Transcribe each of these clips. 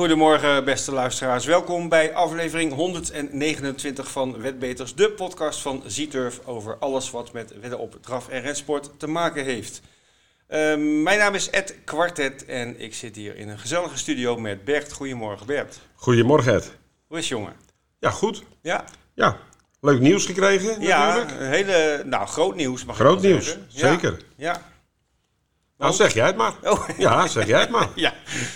Goedemorgen, beste luisteraars. Welkom bij aflevering 129 van Wetbeters, de podcast van Zieturf over alles wat met wedden op draf en rensport te maken heeft. Ehm, mijn naam is Ed Kwartet en ik zit hier in een gezellige studio met Bert. Goedemorgen, Bert. Goedemorgen Ed. Hoe is het, jongen? Ja, goed. Ja, Ja, leuk nieuws gekregen ja natuurlijk. een hele, nou, groot nieuws mag Groot nieuws, zeggen. zeker. Ja. ja. Nou, zeg jij het maar. Oh. Ja, zeg jij het maar. Ja,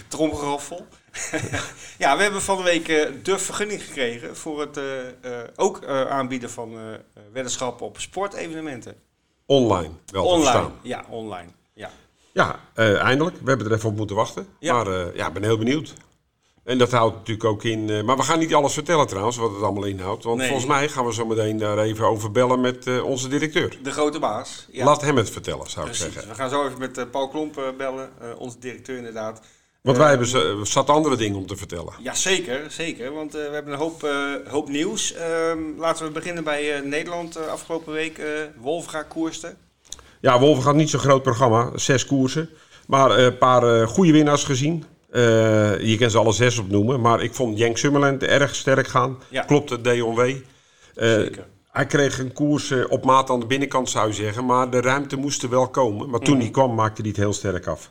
tromgeroffel. ja, we hebben van de week eh, de vergunning gekregen voor het eh, eh, ook aanbieden van weddenschappen op sportevenementen. Online, wel Online. Ja, online. Ja. Ja, eindelijk. We hebben er even op moeten wachten. Ja. Maar ja, ik ben heel benieuwd. En dat houdt natuurlijk ook in... maar we gaan niet alles vertellen trouwens, wat het allemaal inhoudt. Want Nee. volgens mij gaan we zo meteen daar even over bellen met onze directeur. De grote baas. Ja, Laat hem het vertellen, zou ik zeggen. We gaan zo even met Paul Klomp bellen, onze directeur inderdaad. Want Eh, wij hebben ze- zat andere dingen om te vertellen. Ja, zeker, zeker. Want eh, we hebben een hoop, eh, hoop nieuws. Ehm, laten we beginnen bij Nederland afgelopen week. Wolfga koerste. Ja, Wolven gaat niet zo'n groot programma, zes koersen. Maar een paar goede winnaars gezien. Je kan ze alle zes opnoemen. Maar ik vond Jenk Summerland erg sterk gaan. Ja. Klopt het, D.O.W. Zeker. hij kreeg een koers op maat aan de binnenkant, zou je zeggen. Maar de ruimte moest er wel komen. Maar toen Mhm. die kwam, maakte hij het heel sterk af.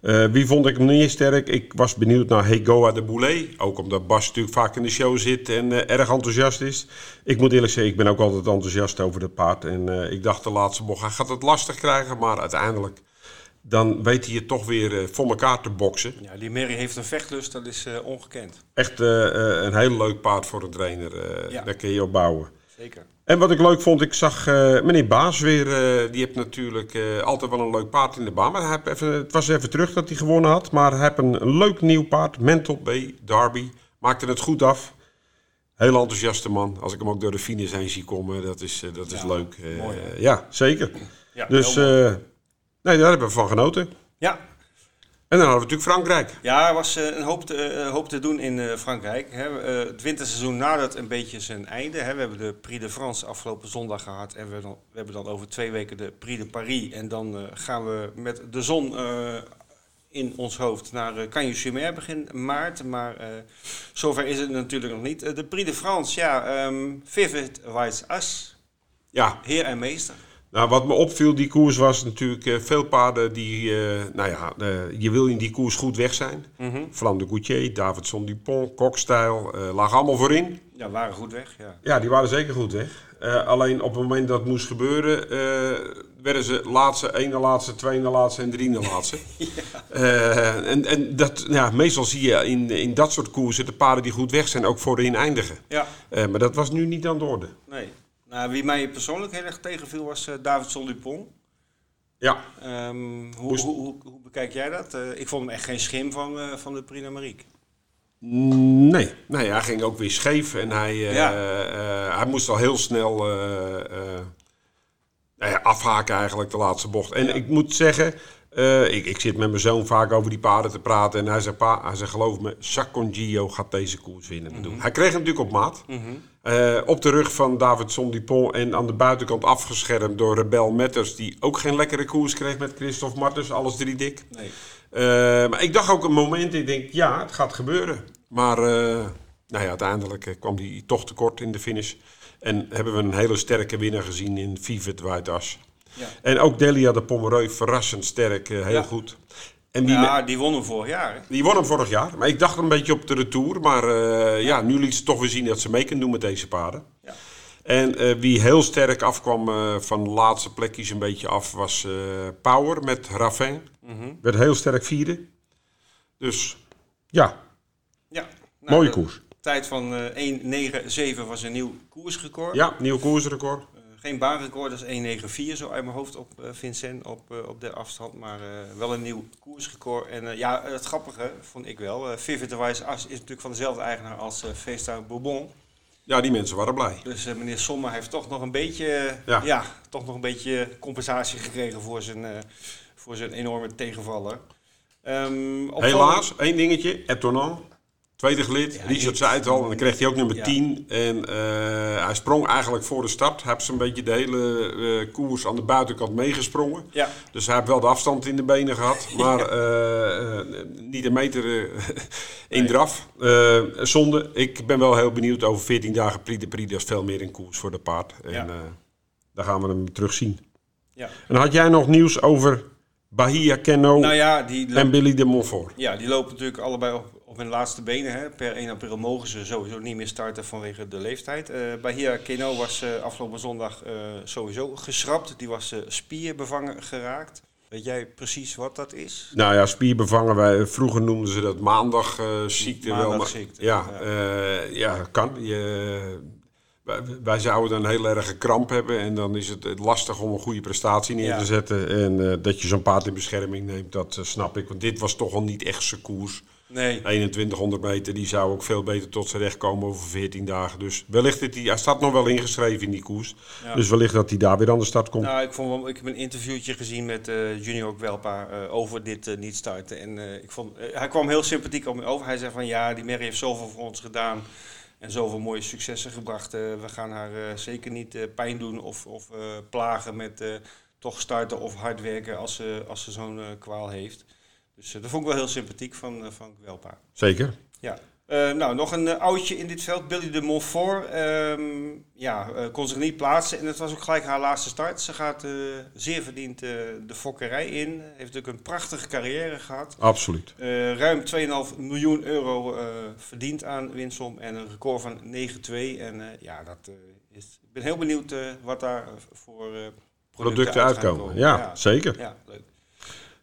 Eh, wie vond ik meer sterk? Ik was benieuwd naar Hegoa de Boulet. Ook omdat Bas natuurlijk vaak in de show zit en eh, erg enthousiast is. Ik moet eerlijk zeggen, ik ben ook altijd enthousiast over het paard. En eh, ik dacht de laatste bocht, hij gaat het lastig krijgen. Maar uiteindelijk, dan weet hij het toch weer voor elkaar te boksen. Ja, die Mary heeft een vechtlust, dat is ongekend. Echt een heel leuk paard voor een trainer. Ja. Daar kun je op bouwen. Zeker. En wat ik leuk vond, ik zag eh, meneer Baas weer. eh, die heeft natuurlijk eh, altijd wel een leuk paard in de baan. Maar hij heeft even, het was even terug dat hij gewonnen had. Maar hij heeft een, leuk nieuw paard. Mental B, Derby. Maakte het goed af. Heel enthousiaste man. Als ik hem ook door de finish heen zie komen, dat is, dat is leuk. Mooi, ja, zeker. Ja, Dus nee, daar hebben we van genoten. ja. En dan hadden we natuurlijk Frankrijk. ja, er was eh, een hoop te, eh, hoop te doen in eh, Frankrijk. Hè. Het winterseizoen nadert een beetje zijn einde. Hè. We hebben de Prix de France afgelopen zondag gehad. En we, hebben dan over twee weken de Prix de Paris. En dan gaan we met de zon in ons hoofd naar uh, Cagnes-sur-Mer begin maart. Maar zover is het natuurlijk nog niet. De Prix de France, ja, um, Vivid Weiss As. Ja, Heer en meester. Nou, wat me opviel, die koers was natuurlijk eh, veel paarden die, eh, nou ja, eh, je wil in die koers goed weg zijn. Flam de Goutier, Davidson Dupont, Kokstijl, eh lagen allemaal voorin. Ja, waren goed weg, ja. Ja, die waren zeker goed weg. Alleen op het moment dat het moest gebeuren, werden ze laatste, ene laatste, tweede laatste en driede laatste. En en dat, ja, meestal zie je in, in dat soort koersen de paarden die goed weg zijn ook voorin eindigen. Ja, maar dat was nu niet aan de orde. nee. Nou, wie mij persoonlijk heel erg tegenviel was uh, Davidson Dupont. Ja, Um, hoe, hoe, hoe, hoe bekijk jij dat? Uh, ik vond hem echt geen schim van, uh, van de Prix d'Amérique. Nee, nee, hij ging ook weer scheef en hij, uh, Ja. hij moest al heel snel nou afhaken eigenlijk de laatste bocht. En Ja. ik moet zeggen, uh, ik, ik zit met mijn zoon vaak over die paarden te praten en hij zei, pa, hij zei geloof me, Sacongio gaat deze koers winnen. Mhm. Hij kreeg hem natuurlijk op maat. Uh, op de rug van Davidson Dupont en aan de buitenkant afgeschermd door Rebel Metters, die ook geen lekkere koers kreeg met Christophe Martens, alles drie dik. Nee. Uh, maar ik dacht ook een moment, ik denk, ja, het gaat gebeuren. Maar nou ja, uiteindelijk kwam hij toch tekort in de finish. En hebben we een hele sterke winnaar gezien in Vivet White As. En ook Delia de Pomereu, verrassend sterk, uh, heel Ja. goed. En wie Ja, die won hem vorig jaar. Hè? die won hem vorig jaar. Maar ik dacht een beetje op de retour. Maar uh, ja, nu liet ze toch weer zien dat ze mee kunnen doen met deze paarden. Ja. En uh, wie heel sterk afkwam uh, van de laatste plekjes een beetje af was Power met Raffin. Mhm. Werd heel sterk vierde. Dus ja, Ja. Nou, mooie de koers. Tijd van uh, 1.97 was een nieuw koersrecord. Ja, nieuw koersrecord. Geen baanrecord, dat is 1.94 zo uit mijn hoofd op uh, Vincent op, uh, op de afstand. Maar uh, wel een nieuw koersrecord. En ja, het grappige vond ik wel. Uh, Vivid de Wijs As is natuurlijk van dezelfde eigenaar als uh, Bourbon. Ja, die mensen waren blij. Dus uh, meneer Sommer heeft toch nog een beetje, Ja. ja. toch nog een beetje compensatie gekregen voor zijn, uh, voor zijn enorme tegenvaller. Um, Helaas, één dingetje. Etonant. Tweede gelid, Ja, Richard zei het al, en dan kreeg hij ook nummer Ja. 10. En eh, hij sprong eigenlijk voor de start. Hij heeft zo'n beetje de hele eh, koers aan de buitenkant meegesprongen. Ja, Dus hij heeft wel de afstand in de benen gehad, maar eh, niet een meter in draf. Zonde. Ik ben wel heel benieuwd over 14 dagen Prix de Prix. Dat is veel meer een koers voor de paard. En Ja. daar gaan we hem terugzien. ja. En had jij nog nieuws over Bahia Kenno Nou ja, die en Billy de Montfort? ja, die lopen natuurlijk allebei op hun laatste benen. Hè. Per 1 april mogen ze sowieso niet meer starten vanwege de leeftijd. Eh Bahia Keno was eh, afgelopen zondag eh, sowieso geschrapt. Die was spierbevangen geraakt. Weet jij precies wat dat is? Nou ja, spierbevangen. Wij, vroeger noemden ze dat maandagziekte wel. Maar, Maandagziekte, ja, ja. ja, kan. Je, wij, wij zouden dan een heel erge kramp hebben. En dan is het lastig om een goede prestatie neer Ja. te zetten. En dat je zo'n paard in bescherming neemt, dat snap ik. Want dit was toch al niet echt zijn koers. Nee. 2100 meter, die zou ook veel beter tot zijn recht komen over 14 dagen. Dus wellicht dat hij, hij staat nog wel ingeschreven in die koers. Ja. Dus wellicht dat hij daar weer aan de start komt. Nou, ik, vond wel, ik heb een interviewtje gezien met eh, Junior Kwelpa eh, over dit eh, niet starten. En ik vond, hij kwam heel sympathiek op me over. Hij zei van ja, die Mary heeft zoveel voor ons gedaan. En zoveel mooie successen gebracht. We gaan haar zeker niet pijn doen of, of plagen met toch starten of hard werken als ze, als ze zo'n kwaal heeft. Dus eh, dat vond ik wel heel sympathiek van, eh, van Kwelpa. Zeker. Ja. Eh, nou, nog een oudje in dit veld, Billy de Montfort. Ehm, ja, kon zich niet plaatsen en het was ook gelijk haar laatste start. Ze gaat zeer verdiend de fokkerij in. Heeft natuurlijk een prachtige carrière gehad. Absoluut. Ruim 2,5 miljoen euro verdiend aan winsom en een record van 9-2. En ja, dat is. Ik ben heel benieuwd wat daar voor producten, Producten uitkomen. komen. Ja, zeker. Ja, leuk.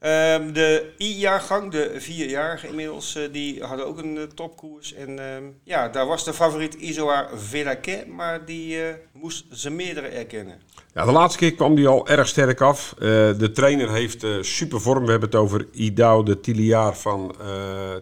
Ehm, de I-jaargang, de vierjarige inmiddels, eh, die hadden ook een eh, topkoers. En ehm, ja, daar was de favoriet Isoar Velaquet, maar die eh, moest ze meerdere erkennen. Ja, de laatste keer kwam hij al erg sterk af. De trainer heeft super vorm. We hebben het over Idao de Tiliaar van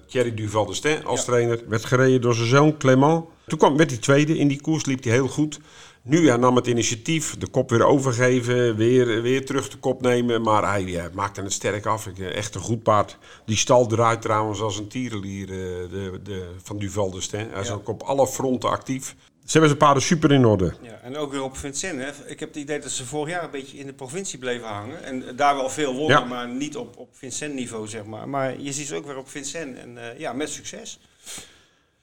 Thierry Duval de Stein als Ja. trainer. Werd gereden door zijn zoon Clément. Toen kwam, werd hij tweede in die koers, liep hij heel goed. Nu hij nam het initiatief, de kop weer overgeven, weer, weer terug de kop nemen. Maar hij ja, maakte het sterk af. Eh, Echt een goed paard. Die stal draait trouwens als een tierenlier eh, de, de, van Duval de Stein. Hij is Ja. ook op alle fronten actief. Ze hebben zijn paarden super in orde. Ja, en ook weer op Vincennes. hè. Ik heb het idee dat ze vorig jaar een beetje in de provincie bleven hangen. En daar wel veel wonnen, Ja. maar niet op, op Vincent-niveau, zeg maar. Maar je ziet ze ook weer op Vincennes. En eh, ja, met succes.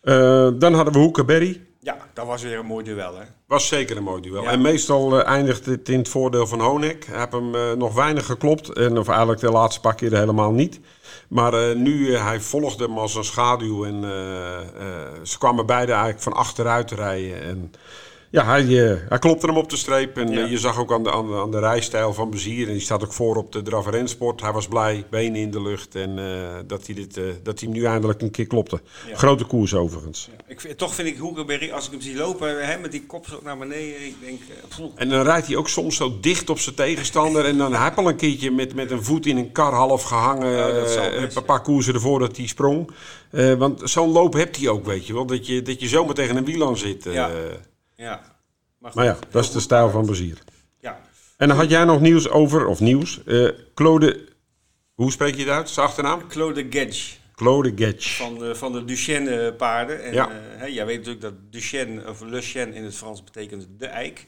Eh, dan hadden we Hoeka Berry. Ja, dat was weer een mooi duel, hè. Was zeker een mooi duel. Ja. En meestal eh, eindigt het in het voordeel van Honek. Heeft hem eh, nog weinig geklopt. En, of eigenlijk de laatste paar keer helemaal niet. Maar eh, nu, hij volgde hem als een schaduw. En ze kwamen beide eigenlijk van achteruit rijden. En ja, hij, eh, hij klopte hem op de streep. En Ja. eh, je zag ook aan de, aan, de, aan de rijstijl van Bezier. En die staat ook voor op de Draverensport. Hij was blij, benen in de lucht. En eh, dat, hij dit, dat hij hem nu eindelijk een keer klopte. Ja. Grote koers overigens. Ja. Ik, vind- toch vind ik Hoekenberry, als ik hem zie lopen, hè, met die kop zo naar beneden, ik denk... En dan rijdt hij ook soms zo dicht op zijn tegenstander. En dan heb al een keertje met, met een voet in een kar half gehangen. Eh, best, een paar koersen ervoor dat hij sprong. Want zo'n loop hebt hij ook, weet je wel. Dat je, dat je zomaar tegen een wiel aan zit. Ja. Ja. Maar, ja, dat is de stijl van Bazier. Ja. En dan had jij nog nieuws over, of nieuws. eh Claude, hoe spreek je het uit? Zijn achternaam? Claude Gedge Claude Getch. van de, van de Duchenne paarden. En, Ja. eh, hè, jij weet natuurlijk dat Duchenne, of Le Chien in het Frans betekent de eik.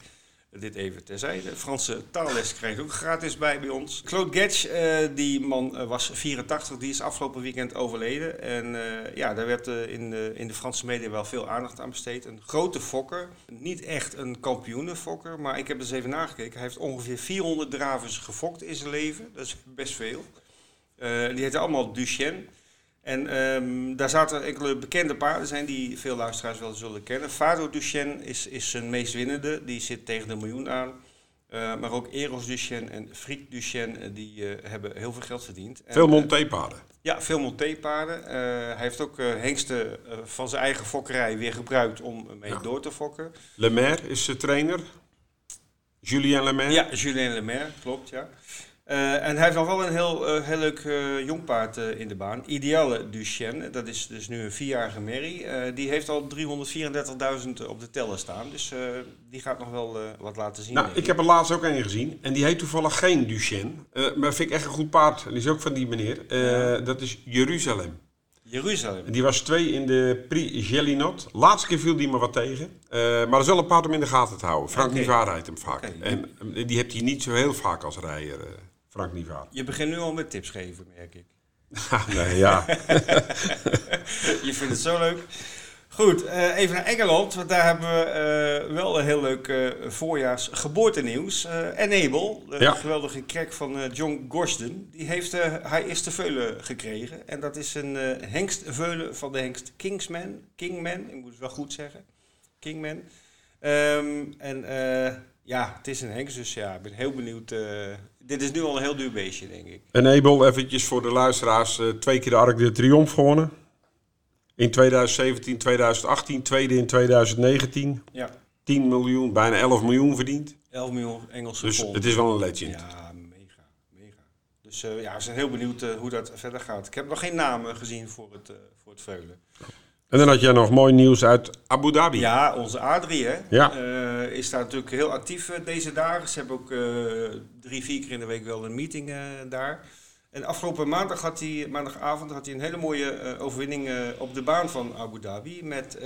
Dit even terzijde. Franse taalles krijg je ook gratis bij bij ons. Claude Getch, eh, die man eh, was 84, die is afgelopen weekend overleden. En eh, ja, daar werd in, de, in de Franse media wel veel aandacht aan besteed. Een grote fokker. Niet echt een kampioenenfokker, maar ik heb eens even nagekeken. Hij heeft ongeveer 400 dravers gefokt in zijn leven. Dat is best veel. Die heten allemaal Duchenne. En ehm, daar zaten enkele bekende paarden zijn die veel luisteraars wel zullen kennen. Fado Duchenne is, is zijn meest winnende. Die zit tegen de miljoen aan. Eh, maar ook Eros Duchenne en Friek Duchenne, eh, die eh, hebben heel veel geld verdiend. En, Veel Monté-paarden. ja, veel Monté-paarden. Hij heeft ook hengsten van zijn eigen fokkerij weer gebruikt om mee Ja. door te fokken. Lemaire is zijn trainer. Julien Lemaire. Ja, Julien Lemaire, klopt, ja. Eh, en hij heeft nog wel een heel, eh, heel leuk eh, jong paard in de baan. Ideale Duchenne, dat is dus nu een vierjarige merrie. Die heeft al 334.000 op de teller staan. Dus die gaat nog wel wat laten zien. Nou, ik heb er laatst ook een gezien. En die heet toevallig geen Duchenne. Maar vind ik echt een goed paard. Die is ook van die meneer. Dat is Jeruzalem. Jeruzalem. Die was twee in de Prix Gelinot. Laatste keer viel die me wat tegen. Uh, maar dat is wel een paard om in de gaten te houden. Frank okay. Nivaar rijdt hem vaak. Okay. En die hebt hij niet zo heel vaak als rijder, Frank Nivaar. Je begint nu al met tips geven, merk ik. nee, ja. je vindt het zo leuk. Goed, uh, even naar Engeland, want daar hebben we uh, wel een heel leuk uh, voorjaars geboortenieuws. Enable, de ja. geweldige crack van John Gorsden, die heeft haar eerste veulen gekregen. En dat is een hengstveulen van de hengst Kingsman, Kingman, ik moet het wel goed zeggen, Kingman. Um, en ja, het is een hengst, dus ja, ik ben heel benieuwd. Dit is nu al een heel duur beestje, denk ik. Enable, eventjes voor de luisteraars, twee keer de Arc de Triomphe gewonnen. In 2017, 2018, tweede in 2019. Ja. 10 miljoen, bijna 11 miljoen verdiend. 11 miljoen Engelse Dus pond. het is wel een legend. Ja, mega, mega. Dus uh, ja, we zijn heel benieuwd uh, hoe dat verder gaat. Ik heb nog geen namen gezien voor het, uh, voor het veulen. En dan had jij nog mooi nieuws uit Abu Dhabi. Ja, onze Adrie hè, ja. is daar natuurlijk heel actief deze dagen. Ze hebben ook drie, vier keer in de week wel een meeting daar. En afgelopen maandag had hij, maandagavond had hij een hele mooie overwinning op de baan van Abu Dhabi. Met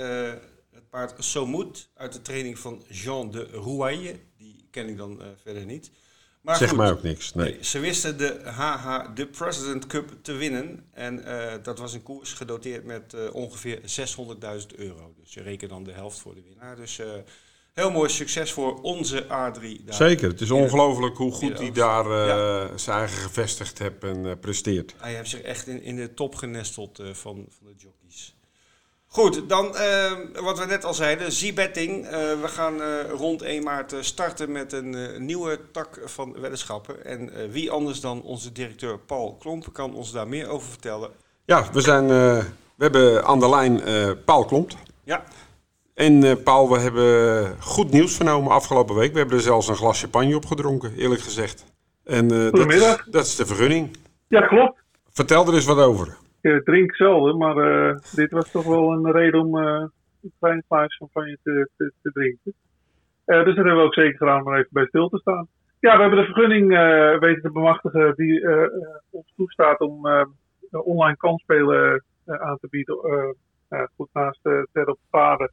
het paard Somoud uit de training van Jean de Rouaille. Die ken ik dan verder niet. Maar zeg goed, mij ook niks. Nee. Ze wisten de HH, de President Cup, te winnen. En dat was een koers gedoteerd met ongeveer 600.000 euro. Dus je rekent dan de helft voor de winnaar. Dus heel mooi succes voor onze A3. Daar. Zeker, het is ongelooflijk hoe goed hij daar ja. zijn eigen gevestigd hebt en presteert. Hij heeft zich echt in, in de top genesteld van, van de jockeys. Goed, dan wat we net al zeiden, Z-betting. we gaan rond 1 maart starten met een nieuwe tak van weddenschappen. En wie anders dan onze directeur Paul Klomp kan ons daar meer over vertellen. Ja, we, zijn, we hebben aan de lijn Paul Klomp. Ja. En uh, Paul, we hebben goed nieuws vernomen afgelopen week. We hebben er zelfs een glas champagne op gedronken, eerlijk gezegd. En uh, dat, is, dat is de vergunning. Ja, klopt. Vertel er eens wat over. Ik drink zelden, maar uh, dit was toch wel een reden om een klein glaasje champagne te, te, te drinken. dus dat hebben we ook zeker gedaan om even bij stil te staan. Ja, we hebben de vergunning weten te bemachtigen die ons toestaat om online kansspelen aan te bieden. goed naast uh, op paarden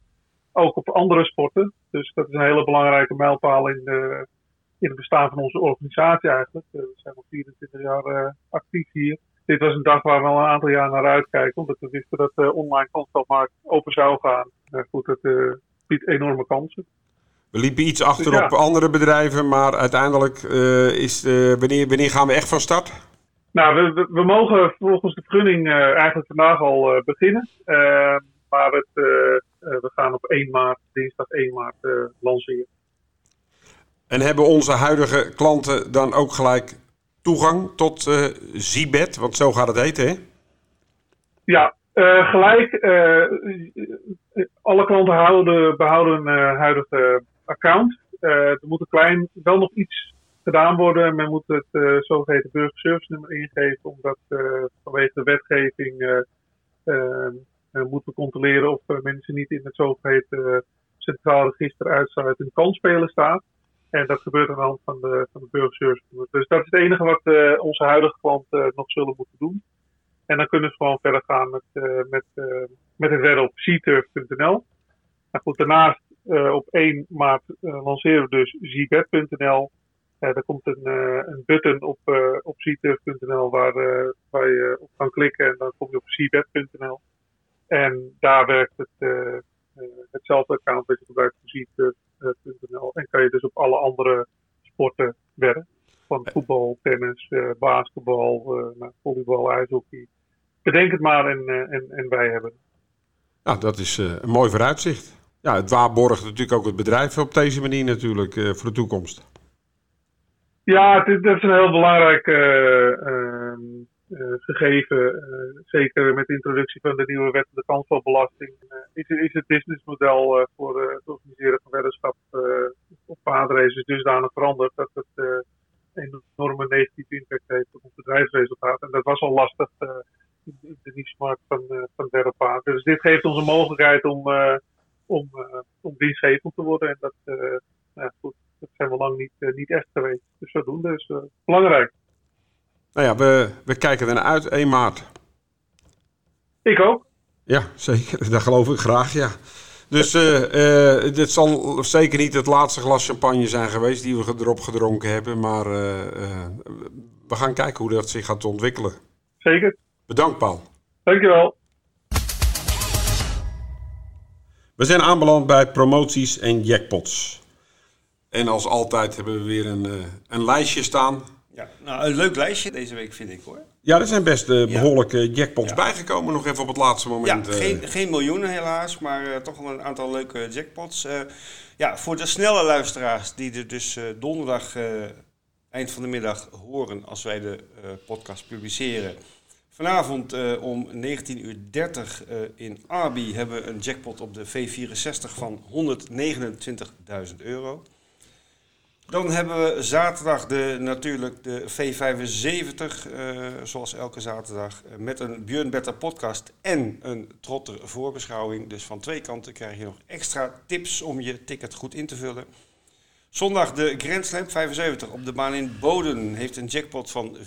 ook op andere sporten. Dus dat is een hele belangrijke mijlpaal in, in het bestaan van onze organisatie eigenlijk. Eh, we zijn al 24 jaar actief hier. Dit was een dag waar we al een aantal jaar naar uitkijken, omdat we wisten dat de online kansspelmarkt open zou gaan. Uh, goed, dat biedt enorme kansen. We liepen iets achter dus ja. op andere bedrijven, maar uiteindelijk is wanneer, wanneer gaan we echt van start? Nou, we, we, we mogen volgens de vergunning eigenlijk vandaag al beginnen. maar het, eh, we gaan op 1 maart, dinsdag 1 maart, eh, lanceren. En hebben onze huidige klanten dan ook gelijk toegang tot uh, Zibet? Want zo gaat het heten, hè? Ja, uh, gelijk. Uh, alle klanten houden, behouden een huidige account. er moet een klein, wel nog iets gedaan worden. Men moet het zogeheten burgerservice nummer ingeven, omdat vanwege de wetgeving moeten we controleren of mensen niet in het zogeheten centraal register uitsluiten kansspelen staat. En dat gebeurt aan de hand van de, van de burgerservice. Dus dat is het enige wat onze huidige klanten nog zullen moeten doen. En dan kunnen ze gewoon verder gaan met, met, met het wedden op cturf.nl. Nou goed, daarnaast op 1 maart lanceren we dus zbet.nl. Uh, er komt een, uh, een button op, uh, op cturf.nl waar, waar je op kan klikken en dan kom je op cbet.nl. En daar werkt het, uh, hetzelfde account dat je gebruikt voor ziet.nl. en kan je dus op alle andere sporten werken. Van voetbal, tennis, uh, basketbal, nou, volleybal, ijshockey. Bedenk het maar en, en, en wij hebben Nou, dat is een mooi vooruitzicht. Ja, het waarborgt natuurlijk ook het bedrijf op deze manier natuurlijk voor de toekomst. Ja, dat is een heel belangrijk ehm, uh, gegeven, uh, zeker met de introductie van de nieuwe wet de kansspelbelasting, uh, is, is het businessmodel voor het organiseren van weddenschap op paadraces dusdanig veranderd dat het een enorme negatieve impact heeft op het bedrijfsresultaat. En dat was al lastig in de niche-markt van, van derde paard. Dus dit geeft ons een mogelijkheid om, om, om dienstgevend te worden. En dat, goed, dat zijn we lang niet, niet echt geweest. Dus zodoende is belangrijk. Nou ja, we, we kijken er naar uit. 1 maart. Ik ook. Ja, zeker. Dat geloof ik graag, ja. Dus uh, dit zal zeker niet het laatste glas champagne zijn geweest die we erop gedronken hebben. Maar uh, we gaan kijken hoe dat zich gaat ontwikkelen. Zeker. Bedankt, Paul. Dankjewel. We zijn aanbeland bij promoties en jackpots. En als altijd hebben we weer een, een lijstje staan. Ja, nou, een leuk lijstje deze week vind ik hoor. Ja, er zijn best uh, behoorlijke jackpots bijgekomen, nog even op het laatste moment. Ja, geen, geen miljoenen helaas, maar uh, toch wel een aantal leuke jackpots. Uh, ja, voor de snelle luisteraars die er dus donderdag eind van de middag horen als wij de podcast publiceren. Vanavond om 19.30 uur in Arby hebben we een jackpot op de V64 van 129.000 euro. Dan hebben we zaterdag de, natuurlijk de V75, uh, zoals elke zaterdag, uh, met een Björn Better podcast en een Trotter voorbeschouwing. Dus van twee kanten krijg je nog extra tips om je ticket goed in te vullen. Zondag de Grand Slam 75 op de baan in Boden heeft een jackpot van 407.000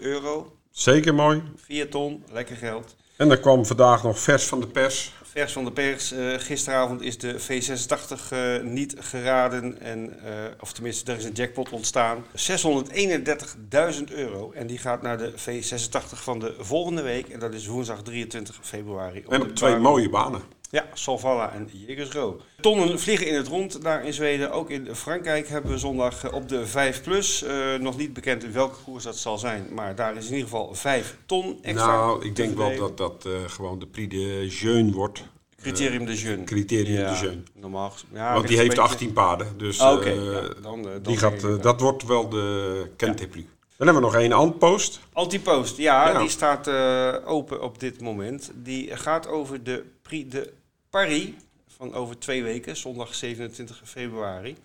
euro. Zeker mooi. 4 ton, lekker geld. En er kwam vandaag nog vers van de pers vers van de pers. Uh, gisteravond is de V86 uh, niet geraden. En, uh, of tenminste, er is een jackpot ontstaan. 631.000 euro. En die gaat naar de V86 van de volgende week. En dat is woensdag 23 februari. En op twee mooie banen. Ja, Solvalla en Jägersro. Tonnen vliegen in het rond daar in Zweden. Ook in Frankrijk hebben we zondag op de 5 plus. Uh, nog niet bekend in welke koers dat zal zijn. Maar daar is in ieder geval 5 ton extra. Nou, ik denk wel dat dat uh, gewoon de Prix de Jeune wordt. Criterium de Jeune. Criterium ja, de Jeune. Normaal. Ja, Want die heeft beetje... 18 paarden. Dus oh, okay. ja, dan, dan die gaat, dat wordt wel de Kenteplu. Dan hebben we nog één Antpost. Antipost, ja, ja, die staat uh, open op dit moment. Die gaat over de Prix de Paris van over twee weken, zondag 27 februari.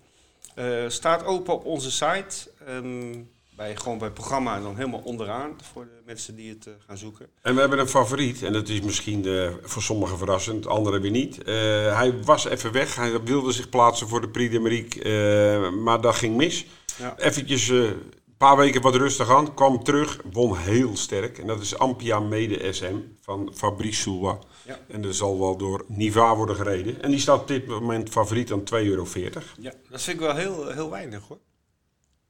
Uh, staat open op onze site. Um, bij, gewoon bij het programma en dan helemaal onderaan voor de mensen die het uh, gaan zoeken. En we hebben een favoriet, en dat is misschien uh, voor sommigen verrassend, anderen weer niet. Uh, hij was even weg, hij wilde zich plaatsen voor de Prix de Marique, maar dat ging mis. Ja. Eventjes paar weken wat rustig aan, kwam terug, won heel sterk. En dat is Ampia Mede SM van Fabrice Soua. Ja. En dat zal wel door Niva worden gereden. En die staat op dit moment favoriet aan 2,40 euro. Ja, dat vind ik wel heel, heel weinig hoor.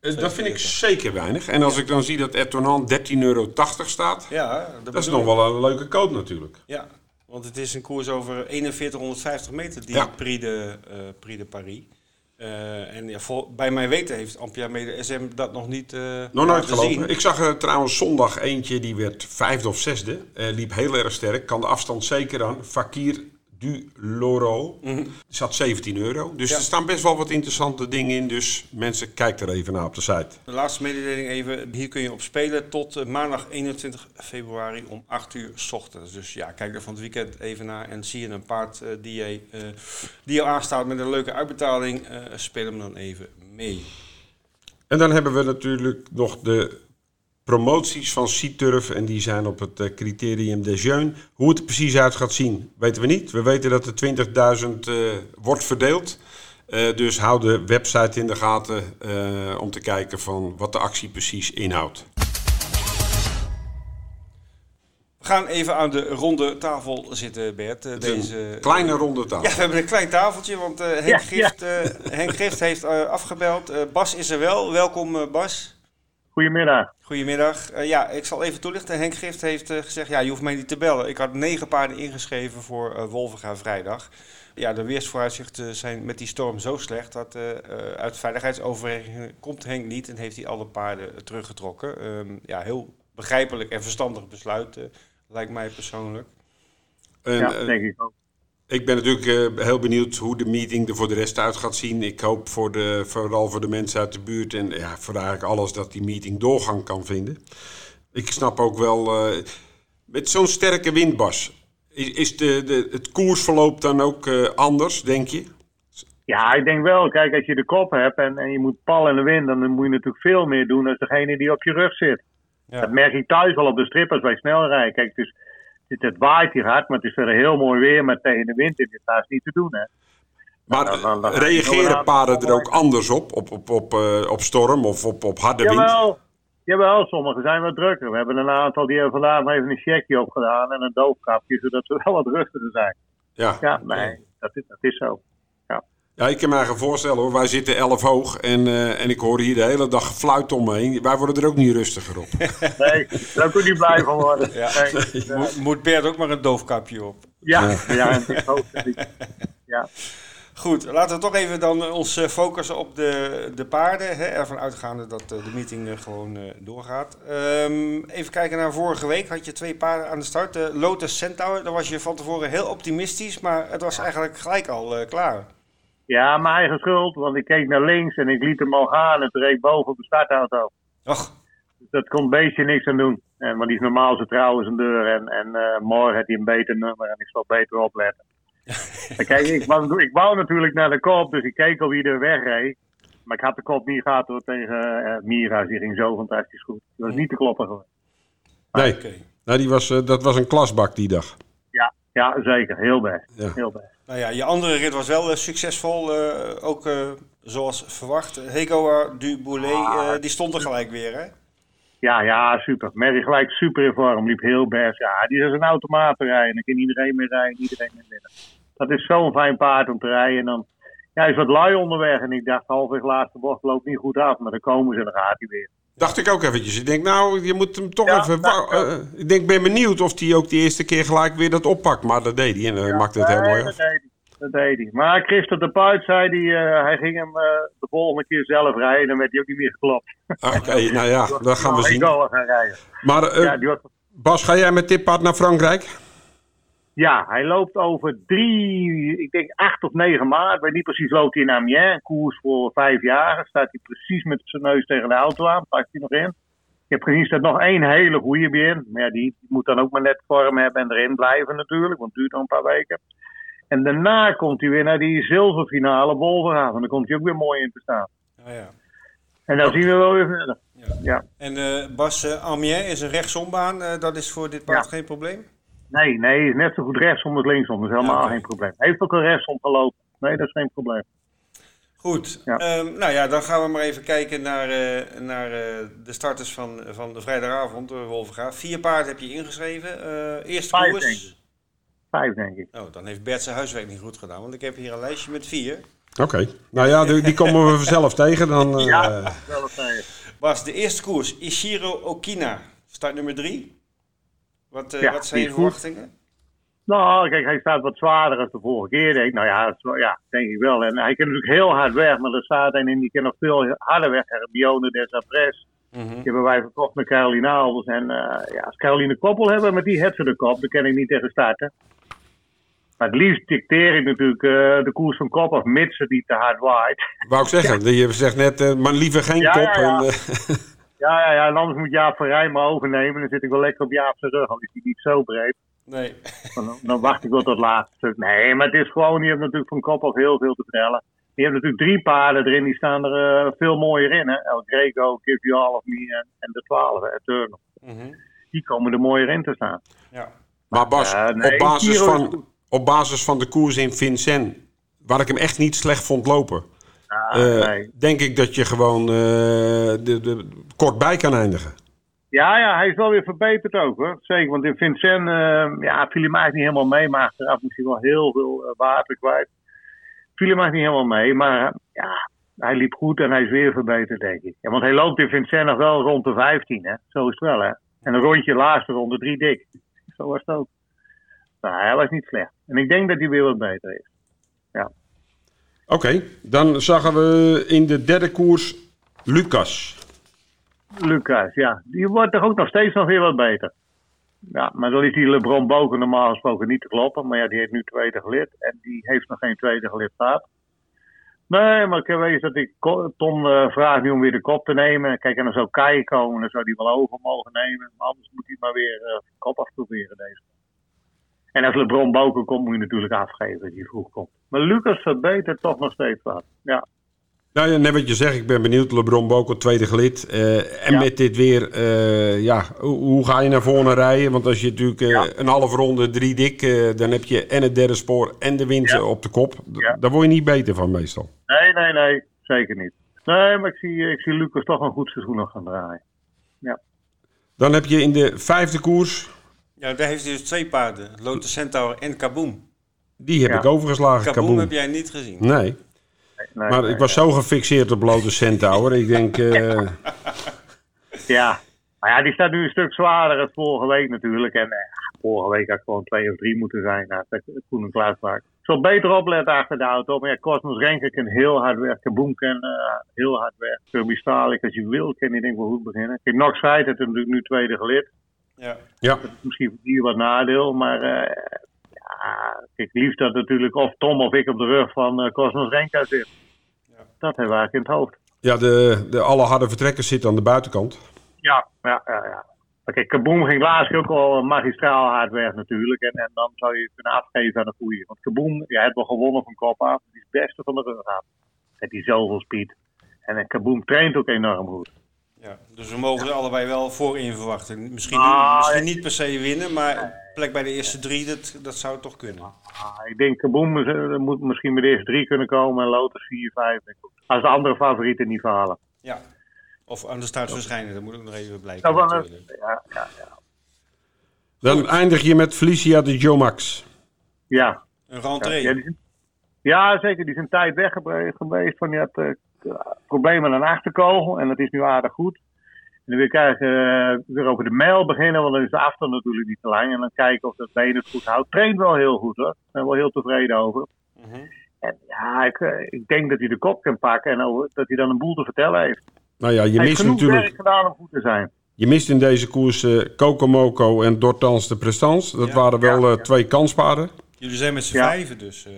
Uh, dat vind ik zeker weinig. En als ja. ik dan zie dat Etonan 13,80 euro staat, ja, dat, dat is nog wel een leuke koop natuurlijk. Ja, want het is een koers over 4150 meter, die ja. Prix, de, uh, Prix de Paris. Uh, en ja, vol, bij mijn weten heeft Ampia Mede SM dat nog niet uh, Nog nooit gelopen. Ik zag er trouwens zondag eentje, die werd vijfde of zesde. Liep heel erg sterk, kan de afstand zeker aan. Fakir du Loro. Mm -hmm. Zat 17 euro. Dus ja. er staan best wel wat interessante dingen in. Dus mensen, kijk er even naar op de site. De laatste mededeling even. Hier kun je op spelen tot uh, maandag 21 februari om 8 uur s ochtends. Dus ja, kijk er van het weekend even naar. En zie je een paard uh, die, je, uh, die je aanstaat met een leuke uitbetaling. speel hem dan even mee. En dan hebben we natuurlijk nog de promoties van Citurf en die zijn op het uh, criterium de Jeune. Hoe het er precies uit gaat zien, weten we niet. We weten dat er 20.000 uh, wordt verdeeld. Uh, dus hou de website in de gaten om te kijken van wat de actie precies inhoudt. We gaan even aan de ronde tafel zitten, Bert. Deze, kleine ronde tafel. Ja, we hebben een klein tafeltje, want Henk, ja, Gift, ja. Henk Gift heeft afgebeld. Bas is er wel. Welkom, Bas. Goedemiddag. Goedemiddag. Uh, ja, ik zal even toelichten. Henk Gift heeft uh, gezegd, ja, je hoeft mij niet te bellen. Ik had negen paarden ingeschreven voor uh, Wolvenga vrijdag. Ja, de weersvooruitzichten zijn met die storm zo slecht dat uit veiligheidsoverwegingen komt Henk niet en heeft hij alle paarden teruggetrokken. Um, ja, heel begrijpelijk en verstandig besluit, lijkt mij persoonlijk. En, ja, denk ik ook. Ik ben natuurlijk uh, heel benieuwd hoe de meeting er voor de rest uit gaat zien. Ik hoop voor de, vooral voor de mensen uit de buurt en ja, voor eigenlijk alles dat die meeting doorgang kan vinden. Ik snap ook wel, uh, met zo'n sterke windbas, is, is de, de, het koersverloop dan ook uh, anders, denk je? Ja, ik denk wel. Kijk, als je de kop hebt en, en je moet pal in de wind, dan moet je natuurlijk veel meer doen dan degene die op je rug zit. Ja. Dat merk ik thuis wel op de strippers bij snelrijden. Kijk, dus het, het waait hier hard, maar het is verder heel mooi weer met tegen de wind. Dit is haast niet te doen, hè. Maar dan, dan, dan reageren paarden er ook anders op? Op, op, op, uh, op storm of op, op harde Jawel. wind? Jawel, sommigen zijn wat drukker. We hebben een aantal die hebben vandaag maar even een checkje opgedaan en een doofkapje, zodat ze wel wat rustiger zijn. Ja, Ja, nee, dat is, dat is zo. Ja ik kan me eigenlijk voorstellen hoor. Wij zitten 11 hoog en, eh, en ik hoor hier de hele dag gefluit om me heen. Wij worden er ook niet rustiger op. Nee, daar kun je niet blij van worden. Ja. Nee, ja. Mo- Moet Bert ook maar een doofkapje op. Ja, ja, ik- ja. Goed, laten we toch even dan eh, ons eh, focussen op de, de paarden. Hè, ervan uitgaande dat de meeting gewoon eh, doorgaat. Ehm, even kijken naar vorige week. Had je twee paarden aan de start. De Lotus Centaur, daar was je van tevoren heel optimistisch. Maar het was eigenlijk gelijk al eh, klaar. Ja, mijn eigen schuld, want ik keek naar links en ik liet hem al gaan en toen reed boven op de startauto. Och, Dus dat kon een beetje niks aan doen. En, want die is normaal zo trouw als een deur en, en eh, morgen had hij een beter nummer en ik zal beter opletten. En kijk, ik wou, ik wou natuurlijk naar de kop, dus ik keek al wie er wegreed. Maar ik had de kop niet gehad hoor, tegen eh, Mira. Die ging zo fantastisch goed. Dat was niet te kloppen gewoon. Nee, nou, die was, eh, dat was een klasbak die dag. Ja, zeker. Heel best. Ja. Heel best. Nou ja, je andere rit was wel eh, succesvol. eh, ook eh, zoals verwacht. Hegoa du Boulet, eh, die stond er gelijk weer hè? Ja, ja, super. Mary gelijk super in vorm. Liep heel best. Ja, die is een automaat te rijden. Dan kan iedereen mee rijden, iedereen mee winnen. Dat is zo'n fijn paard om te rijden. En dan, ja, hij is wat lui onderweg. En ik dacht, halfweg laatste bocht loopt niet goed af. Maar dan komen ze en dan gaat hij weer. Dacht ik ook eventjes. Ik denk, nou, je moet hem toch Ja, even... ik eh, ik denk, ben benieuwd of hij ook die eerste keer gelijk weer dat oppakt. Maar dat deed hij en hij maakte het heel mooi dat deed hij. Dat deed hij. Maar Christophe de Puit zei, die, eh, hij ging hem eh, de volgende keer zelf rijden. Dan werd hij ook niet meer geklopt. Oké, nou ja, dat gaan we zien. gaan rijden. Maar Ja, was Bas, ga jij met dit paard naar Frankrijk? Ja, hij loopt over drie, ik denk acht of negen maart. Ik weet niet precies, loopt hij in Amiens. Een koers voor vijf jaar. Staat hij precies met zijn neus tegen de auto aan. Pakt hij nog in. Ik heb gezien, staat nog één hele goede bij in. Maar ja, die moet dan ook maar net vorm hebben en erin blijven natuurlijk. Want het duurt nog een paar weken. En daarna komt hij weer naar die zilverfinale Wolverhaven. En dan komt hij ook weer mooi in te staan. Ah, ja. En dan zien we wel weer verder. Ja. Ja. En eh, Bas, eh, Amiens is een rechtsombaan. eh, dat is voor dit paard Ja. geen probleem? Nee, nee, is net zo goed rechtsom als linksom. Dat is helemaal geen probleem. Hij heeft ook een rechtsom gelopen. Nee, dat is geen probleem. Goed. Ja. Ehm, nou ja, dan gaan we maar even kijken naar, eh, naar eh, de starters van, van de vrijdagavond, Wolverga. Vier paarden heb je ingeschreven. Eh eerste Vijf, koers. denk ik. Vijf, denk ik. Oh, dan heeft Bert zijn huiswerk niet goed gedaan, want ik heb hier een lijstje met vier. Oké. Nou ja, die, die komen we vanzelf tegen. Dan, eh, Ja, wel een vijf. Bas, de eerste koers, Ishiro Okina, start nummer drie. Wat, eh, Ja, wat zijn die je verwachtingen? Nou, kijk, hij staat wat zwaarder dan de vorige keer. Denk. Nou ja, dat ja, denk ik wel. En hij kan natuurlijk heel hard weg, maar er staat een in die kan nog veel harder weg. Hermione des Apres. Mhm. Die hebben wij verkocht met Caroline Albers. En eh, ja, als Caroline Koppel hebben met die het ze de kop, dan kan ik niet tegen starten. Maar het liefst dicteer ik natuurlijk eh, de koers van kop af, mits het niet te hard waait. wou ik zeggen, je zegt net, eh, maar liever geen Ja, kop. ja, ja. En, eh, Ja, ja, ja, en anders moet Jaap van Rij me overnemen. Dan zit ik wel lekker op Jaap zijn rug, al is hij niet zo breed. Nee. Dan, dan wacht ik wel tot het laatste stuk. Nee, maar het is gewoon, je hebt natuurlijk van kop af heel veel te vertellen. Je hebt natuurlijk drie paarden erin, die staan er eh, veel mooier in. Hè? El Greco, Give You All of Me en, en de twaalf, Eternal. Mhm. Die komen er mooier in te staan. Ja. maar Bas, nee, op, basis van, op basis van de koers in Vincent, waar ik hem echt niet slecht vond lopen, Ja, eh, nee. denk ik dat je gewoon eh, de, de, kort bij kan eindigen. ja, ja, hij is wel weer verbeterd ook hoor. Zeker, want in Vincent eh, ja, viel hij niet helemaal mee. Maar achteraf hij wel heel veel water kwijt. Viel hem eigenlijk niet helemaal mee. Maar ja, hij liep goed en hij is weer verbeterd denk ik. Ja, want hij loopt in Vincent nog wel rond de 15 hè. Zo is het wel hè. En een rondje laatste ronde drie dik. Zo was het ook. Nou, hij was niet slecht. En ik denk dat hij weer wat beter is. Oké, dan zagen we in de derde koers Lucas. Lucas, ja. Die wordt toch ook nog steeds nog weer wat beter. Ja, maar dan is die LeBron Boken normaal gesproken niet te kloppen. Maar ja, die heeft nu tweede gelid. En die heeft nog geen tweede gelid gehad. Nee, maar ik eens dat ik Tom eh, vraagt nu om weer de kop te nemen. Kijk, en dan zou Kai komen, dan zou die wel over mogen nemen. Maar anders moet hij maar weer de kop afproberen deze. En als LeBron Boken komt, moet je natuurlijk afgeven als hij vroeg komt. Maar Lucas verbetert toch nog steeds wat. Ja, Nou ja, net wat je zegt, ik ben benieuwd. LeBron Boko, tweede gelid. Eh, en Ja. met dit weer, eh, ja, hoe, ga je naar voren rijden? Want als je natuurlijk Ja. een halve ronde drie dik, dan heb je en het derde spoor en de Ja. op de kop. Daar word je niet beter van meestal. Nee, nee, nee. Zeker niet. Nee, maar ik zie, ik zie Lucas toch een goed seizoen nog gaan draaien. Ja. Dan heb je in de vijfde koers, Ja, daar heeft hij dus twee paarden. Lotus Centaur en Kaboom. die heb Ja. ik overgeslagen. Kaboom Kaboom. heb jij niet gezien. Nee, Nee, maar nee, ik was zo gefixeerd op Lotus Centaur. Ik denk, eh, Ja. Maar ja, die staat nu een stuk zwaarder dan vorige week natuurlijk. En eh, vorige week had gewoon twee of drie moeten zijn. Nou, dat Koen en Klaas vaak. Ik zal beter opletten achter de auto. Maar ja, Cosmos Renke kan heel hard weg. Kaboom kan eh, heel hard weg. Kirby Stalik, als je wil, kan die denk ik wel goed beginnen. Kijk, Nox Feit heeft natuurlijk nu tweede gelid. Ja. ja, Misschien voor die wat nadeel. Maar eh, ja, kijk, liefst dat natuurlijk of Tom of ik op de rug van eh, Cosmos Renke zit. Ja. Dat hebben we eigenlijk in het hoofd. ja de, de alle harde vertrekkers zitten aan de buitenkant. Ja, ja, ja. ja. Kijk, Kaboom ging laatst ook al magistraal hard weg natuurlijk. En, en dan zou je het kunnen afgeven aan de goeie. Want Kaboom, ja, heeft wel gewonnen van kop af. Die is het beste van de rug af. Heeft die zoveel speed. En eh, Kaboom traint ook enorm goed. Ja. Dus we mogen er allebei wel voor in verwachten. Misschien, Ah, misschien ja. niet per se winnen, maar plek bij de eerste drie, dat, dat zou toch kunnen. Ah, ik denk Kaboom eh, moet misschien met de eerste drie kunnen komen. En Lotus 4, 5. denk ik. Als de andere favorieten niet falen. Ja. Of aan de start verschijnen, dat moet ook nog even blijken. Ja, ja, ja. Dan eindig je met Felicia de Jomax. ja. Een rentree. Ja, ja, zeker. Die is een tijd weg geweest. Van, die had eh, problemen aan een achterkogel. En dat is nu aardig goed. En dan wil ik eigenlijk eh, weer over de mijl beginnen. Want dan is de afstand natuurlijk niet te lang. En dan kijken of dat been het goed houdt. Traint wel heel goed hoor. Daar ben ik wel heel tevreden over. Mhm. En ja, ik, eh, ik denk dat hij de kop kan pakken. En over- dat hij dan een boel te vertellen heeft. Nou ja, je hij mist natuurlijk werk gedaan om goed te zijn. Je mist in deze koers eh Moco en Dortans de Prestance. Dat Ja. waren wel Ja, eh, ja. twee kanspaarden. Jullie zijn met z'n Ja. vijven, dus... eh,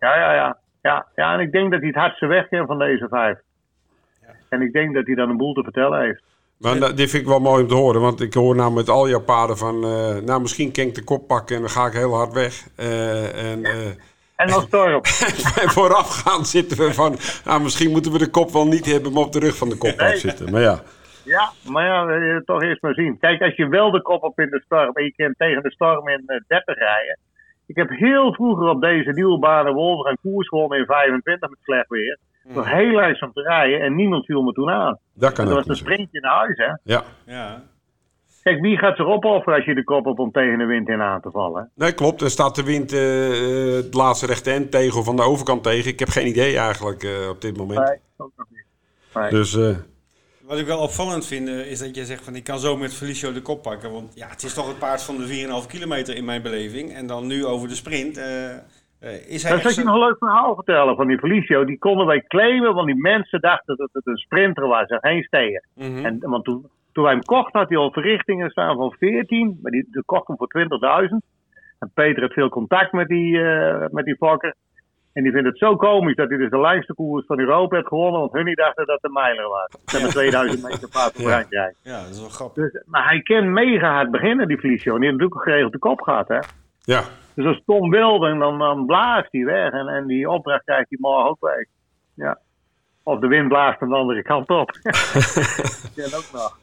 Ja, ja, ja. Ja, ja, en ik denk dat hij het hardste wegkent van deze vijf. Ja. En ik denk dat hij dan een boel te vertellen heeft. Maar da- dit vind ik wel mooi om te horen. Want ik hoor nou met al jouw paarden van... eh, nou, misschien kan ik de kop pakken en dan ga ik heel hard weg. Eh, en eh, En dan storm. voorafgaand zitten we van... Nou, misschien moeten we de kop wel niet hebben, maar op de rug van de kop Nee. zitten. Maar ja, Ja, maar ja, wil je toch eerst maar zien. Kijk, als je wel de kop op in de storm en je kunt tegen de storm in eh, 30 rijden. Ik heb heel vroeger op deze nieuwe banen Wolver een koers gewonnen in 25 met slecht weer. Het was heel lijst om te rijden en niemand viel me toen aan. dat kan Dat was een sprintje naar huis, hè. Ja, ja. Kijk, wie gaat zich opofferen als je de kop op om tegen de wind in aan te vallen? nee, klopt. Er staat de wind eh, eh, het laatste rechte end tegen of van de overkant tegen. Ik heb geen idee eigenlijk eh, op dit moment. Nee, ook nog niet. Nee. Dus eh, Wat ik wel opvallend vind, eh, is dat je zegt van ik kan zo met Felicio de kop pakken. Want ja, het is toch het paard van de 4,5 kilometer in mijn beleving. En dan nu over de sprint. is hij Dan echt zal ik je nog een leuk verhaal vertellen van die Felicio. Die konden wij claimen, want die mensen dachten dat het een sprinter was en geen steer. Mhm. En, want toen, toen wij hem kochten, had hij al verrichtingen staan van 14. Maar die, die kocht hem voor 20.000. En Peter heeft veel contact met die, eh met die fokker. En die vindt het zo komisch dat hij dus de langste koers van Europa heeft gewonnen. Want hun die dachten dat het een mijler was. Dat met 2000 meter paard voor. Frankrijk. Ja, dat is wel grappig. Dus, maar hij kan mega hard beginnen, die Felicio. En die heeft natuurlijk geregeld de kop gehad, hè. ja, Dus als Tom wilde, dan, dan blaast hij weg. En, en die opdracht krijgt hij morgen ook weg. Ja. Of de wind blaast hem de andere kant op. ja, ook nog.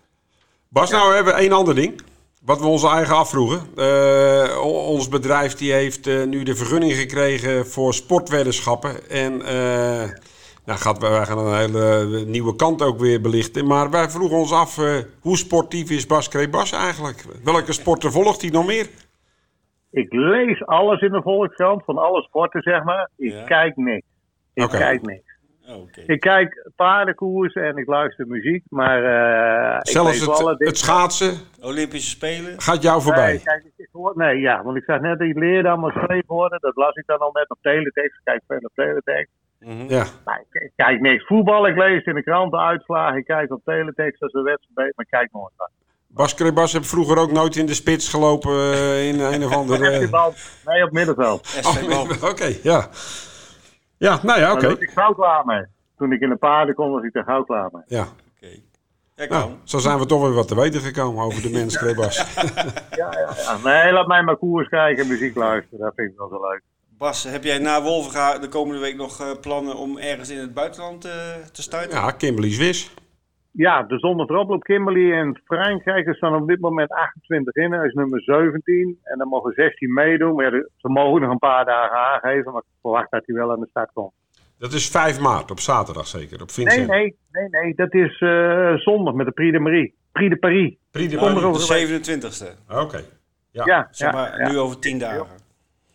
Bas, nou hebben we één ander ding. Wat we ons eigen afvroegen. Eh, ons bedrijf die heeft eh, nu de vergunning gekregen voor sportweddenschappen. En eh nou gaat, wij gaan een hele nieuwe kant ook weer belichten. Maar wij vroegen ons af, hoe sportief is Bas Krebas eigenlijk? Welke sporten volgt hij nog meer? Ik lees alles in de Volkskrant, van alle sporten zeg maar. Ik Ja. kijk niks. Ik kijk niks. Oké. Ik kijk paardenkoers en ik luister muziek, maar eh ik Zelfs alle het, het schaatsen Olympische Spelen. gaat jou voorbij. Nee, kijk, ik hoor- nee, ja, want ik zag net leerdam was schreef worden. Dat las ik dan al net op teletext. Ik Kijk veel op teletext. Mhm. Ja. Maar ik, ik kijk niks. Voetbal, ik lees in de kranten uitslagen. Ik kijk op teletext als een wedstrijd, maar ik kijk nooit wat. Bas Krebas heeft vroeger ook nooit in de spits gelopen eh, in een of andere... Nee, op middenveld. Oh, Oké, ja. Ja, nou ja, oké. Was ik gauw klaar mee. Toen ik in de paarden kon, was ik er gauw klaar mee. Ja. Oké. Nou, kan. zo zijn we toch weer wat te weten gekomen over de mens Krebas. Ja, ja, ja. Nee, laat mij maar koers kijken en muziek luisteren. Dat vind ik wel zo leuk. Bas, heb jij na Wolvenga de komende week nog eh, plannen om ergens in het buitenland eh, te starten? Ja, Kimberly Swiss. Ja, de zon erop op Kimberley en Frankrijk. Er staan op dit moment 28 in. Hij is nummer 17. En dan mogen 16 meedoen. Maar ja, ze mogen nog een paar dagen aangeven. Maar ik verwacht dat hij wel aan de start komt. Dat is 5 maart, op zaterdag zeker, op Vincent. Nee, nee, nee, nee. Dat is uh, zondag met de Prix de Marie. Prix de Paris. Prix de Paris. De 27e. Oké. Okay. Ja, ja, zeg maar, ja, nu over 10 dagen.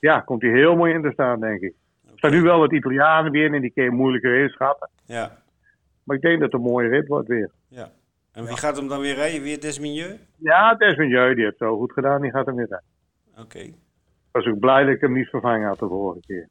Ja, komt hij heel mooi in te staan, denk ik. Er staan nu wel wat Italianen weer in en die kun je moeilijker inschatten. Ja. Maar ik denk dat het een mooie rit wordt weer. Ja. En wie gaat hem dan weer rijden? Weer Desminieu? Ja, Desminieu, die heeft zo goed gedaan, die gaat hem weer rijden. Oké. Ik was ook blij dat ik hem niet vervangen had de vorige keer.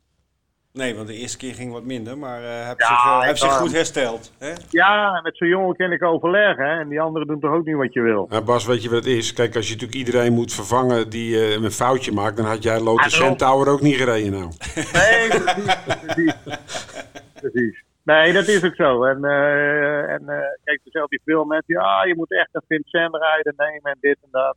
Nee, want de eerste keer ging wat minder, maar uh, hij heeft, zich, uh, heeft zich, goed hersteld. Hè? Ja, met zo'n jongen kan ik overleggen. Hè? En die anderen doen toch ook niet wat je wil. Ja, Bas, weet je wat het is? Kijk, als je natuurlijk iedereen moet vervangen die uh, een foutje maakt, dan had jij Lotus ja, Centaur ook niet gereden nou. Nee, precies. precies. Precies. Nee, dat is ook zo. En, en kijk, er zijn die veel mensen die, ah, je moet echt een Vincent rijden nemen en dit en dat.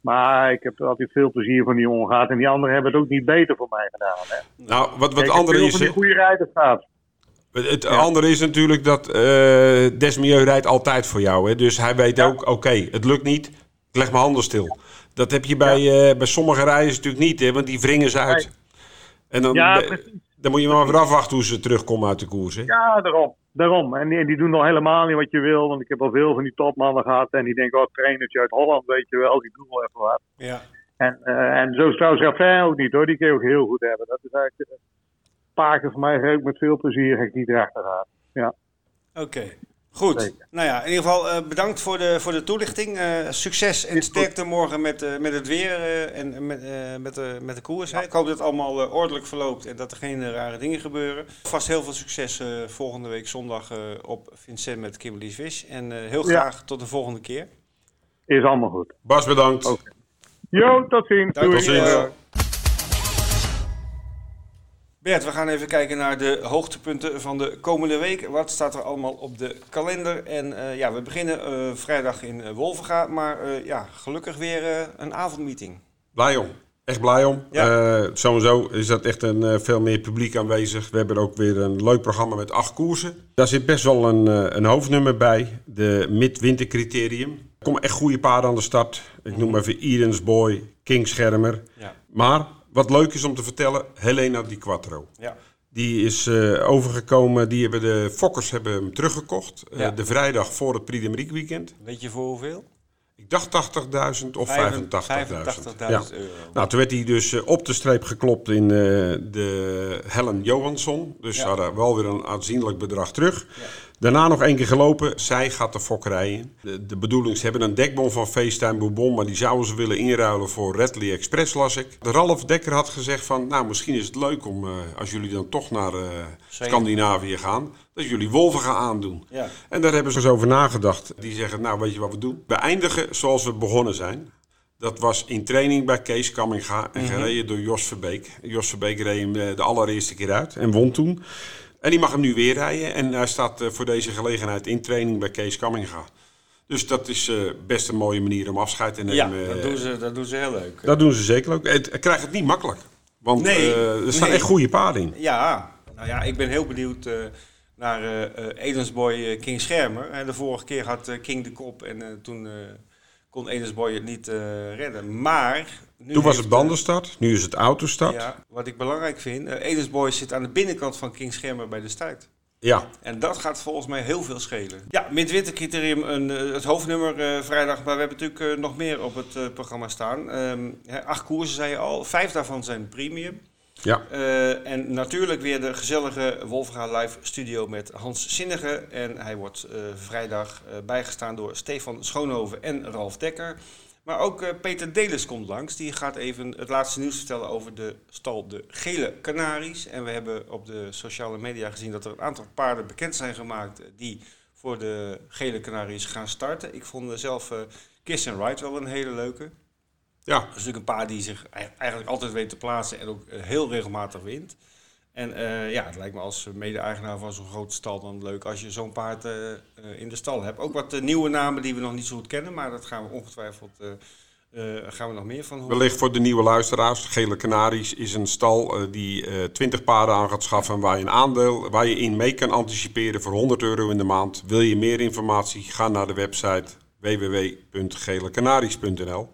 Maar ik heb altijd veel plezier van die jongen gehad. En die anderen hebben het ook niet beter voor mij gedaan. Hè. Nou, wat, wat andere is. die goede rijder staat. Het andere is natuurlijk dat uh, Desmieux rijdt altijd voor jou. Hè? Dus hij weet ook, oké, het lukt niet, ik leg mijn handen stil. Dat heb je bij, ja. uh, bij sommige rijders natuurlijk niet, hè? want die wringen ze uit. En dan, ja, dan moet je maar weer afwachten hoe ze terugkomen uit de koers. Hè? Ja, daarom. Daarom. En die, die, doen nog helemaal niet wat je wil. Want ik heb al veel van die topmannen gehad. En die denken, oh, trainertje uit Holland, weet je wel. Die doen wel even wat. Ja. En, uh, en zo is trouwens Raffin ook niet hoor. Die kun je ook heel goed hebben. Dat is eigenlijk... Uh, Paken voor mij ook met veel plezier. Heb ik die erachter gehad. Ja. Oké. Okay. Goed. Zeker. Nou ja, in ieder geval uh, bedankt voor de, voor de toelichting. Uh, succes en sterkte morgen met, uh, met het weer en met, met, de, met de koers. Ik hoop dat het allemaal ordelijk verloopt en dat er geen rare dingen gebeuren. Vast heel veel succes volgende week zondag op Vincent met Kimberly's Fish. En heel graag ja. tot de volgende keer. Is allemaal goed. Bas, bedankt. Okay. Jo, tot ziens. Doei. Tot ziens. Bert, we gaan even kijken naar de hoogtepunten van de komende week. Wat staat er allemaal op de kalender? En uh, ja, we beginnen uh, vrijdag in uh, Wolvenga, maar ja, gelukkig weer een avondmeeting. Blij om. Echt blij om. Ja. sowieso is dat echt een veel meer publiek aanwezig. We hebben ook weer een leuk programma met acht koersen. Daar zit best wel een, een hoofdnummer bij, de midwintercriterium. Er komen echt goede paarden aan de start. Ik noem even Edens Boy, King Schermer. Ja. Maar wat leuk is om te vertellen, Helena Di Quattro. Ja. Die is uh, overgekomen, die hebben de Fokkers hebben hem teruggekocht. Uh, ja. De vrijdag voor het Prix de weekend. Weet je voor hoeveel? Ik dacht 80.000 of 85.000. 85.000 ja. euro. Nou, toen werd hij dus uh, op de streep geklopt in de Helen Johansson. Dus ja. ze hadden wel weer een aanzienlijk bedrag terug. Ja. Daarna nog één keer gelopen. Zij gaat de fok rijden. De, de bedoeling, ze hebben een dekbon van FaceTime Bourbon, maar die zouden ze willen inruilen voor Redley Express, las ik. De Ralf Dekker had gezegd van, nou misschien is het leuk om, uh, als jullie dan toch naar uh, Scandinavië gaan, dat jullie wolven gaan aandoen. Ja. En daar hebben ze eens over nagedacht. Die zeggen, nou weet je wat we doen? We eindigen zoals we begonnen zijn. Dat was in training bij Kees Kamminga en mm -hmm. gereden door Jos Verbeek. Jos Verbeek reed hem de allereerste keer uit en won toen. En die mag hem nu weer rijden. En hij staat voor deze gelegenheid in training bij Kees Kamminga. Dus dat is uh, best een mooie manier om afscheid te nemen. Ja, dat doen ze, dat doen ze heel leuk. Dat doen ze zeker leuk. Het, het krijgt het niet makkelijk. Want nee, er staan nee. echt goede paarden in. Ja, nou ja, ik ben heel benieuwd naar uh, Edensboy King Schermer. de vorige keer had King de kop en toen kon Edensboy het niet redden. Maar nu Toen was het bandenstart, nu is het autostart. Ja, wat ik belangrijk vind, uh, Edensboy zit aan de binnenkant van King Schermer bij de start. Ja. En dat gaat volgens mij heel veel schelen. Ja, midwintercriterium, een, het hoofdnummer uh, vrijdag. Maar we hebben natuurlijk uh, nog meer op het uh, programma staan. Um, acht koersen zei je al. Vijf daarvan zijn premium. Ja. en natuurlijk weer de gezellige Wolfga Live studio met Hans Zinnige. En hij wordt vrijdag bijgestaan door Stefan Schoonhoven en Ralf Dekker. Maar ook uh, Peter Delis komt langs. Die gaat even het laatste nieuws vertellen over de stal De Gele Canaries. En we hebben op de sociale media gezien dat er een aantal paarden bekend zijn gemaakt die voor de Gele Canaries gaan starten. Ik vond zelf uh, Kiss and Ride wel een hele leuke. Ja. Dat is natuurlijk een paard die zich eigenlijk altijd weet te plaatsen en ook heel regelmatig wint. En uh, ja, het lijkt me als mede-eigenaar van zo'n grote stal dan leuk als je zo'n paard uh, uh, in de stal hebt. Ook wat nieuwe namen die we nog niet zo goed kennen, maar dat gaan we ongetwijfeld gaan we nog meer van horen. Wellicht voor de nieuwe luisteraars. Gele Canaries is een stal die 20 paarden aan gaat schaffen waar je een aandeel, waar je in mee kan anticiperen voor 100 euro in de maand. Wil je meer informatie? Ga naar de website www.gelecanaries.nl.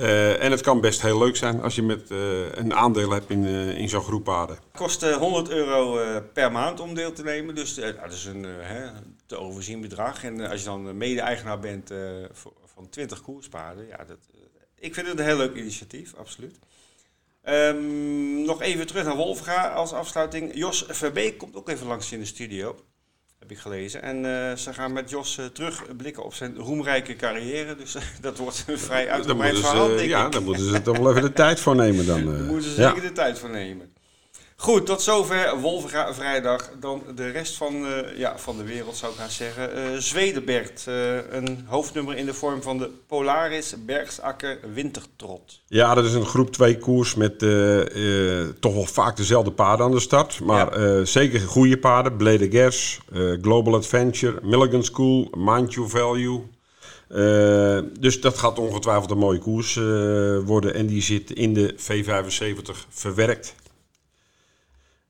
Ja. en het kan best heel leuk zijn als je met een aandeel hebt in, in zo'n groep paarden. Het kost 100 euro per maand om deel te nemen. Dus dat is een te overzien bedrag. En als je dan mede-eigenaar bent van 20 koerspaarden, ja, dat, ik vind het een heel leuk initiatief, absoluut. Um, nog even terug naar Wolfga als afsluiting. Jos Verbeek komt ook even langs in de studio, heb ik gelezen. En uh, ze gaan met Jos uh, terugblikken op zijn roemrijke carrière. Dus uh, dat wordt een vrij uitgebreid verhaal, denk Ja, daar moeten ze toch wel even de tijd voor nemen dan. daar moeten ze zeker de tijd voor nemen. Goed, tot zover Wolverga vrijdag. Dan de rest van, uh, ja, van de wereld zou ik haar zeggen. Uh, Zwedenbergt, uh, een hoofdnummer in de vorm van de Polaris Bergsakker Wintertrot. Ja, dat is een groep 2 koers met toch wel vaak dezelfde paarden aan de start. Maar ja. zeker goede paarden. Blade Gers, Global Adventure, Milligan School, Mind Value. dus dat gaat ongetwijfeld een mooie koers worden. En die zit in de V75 verwerkt.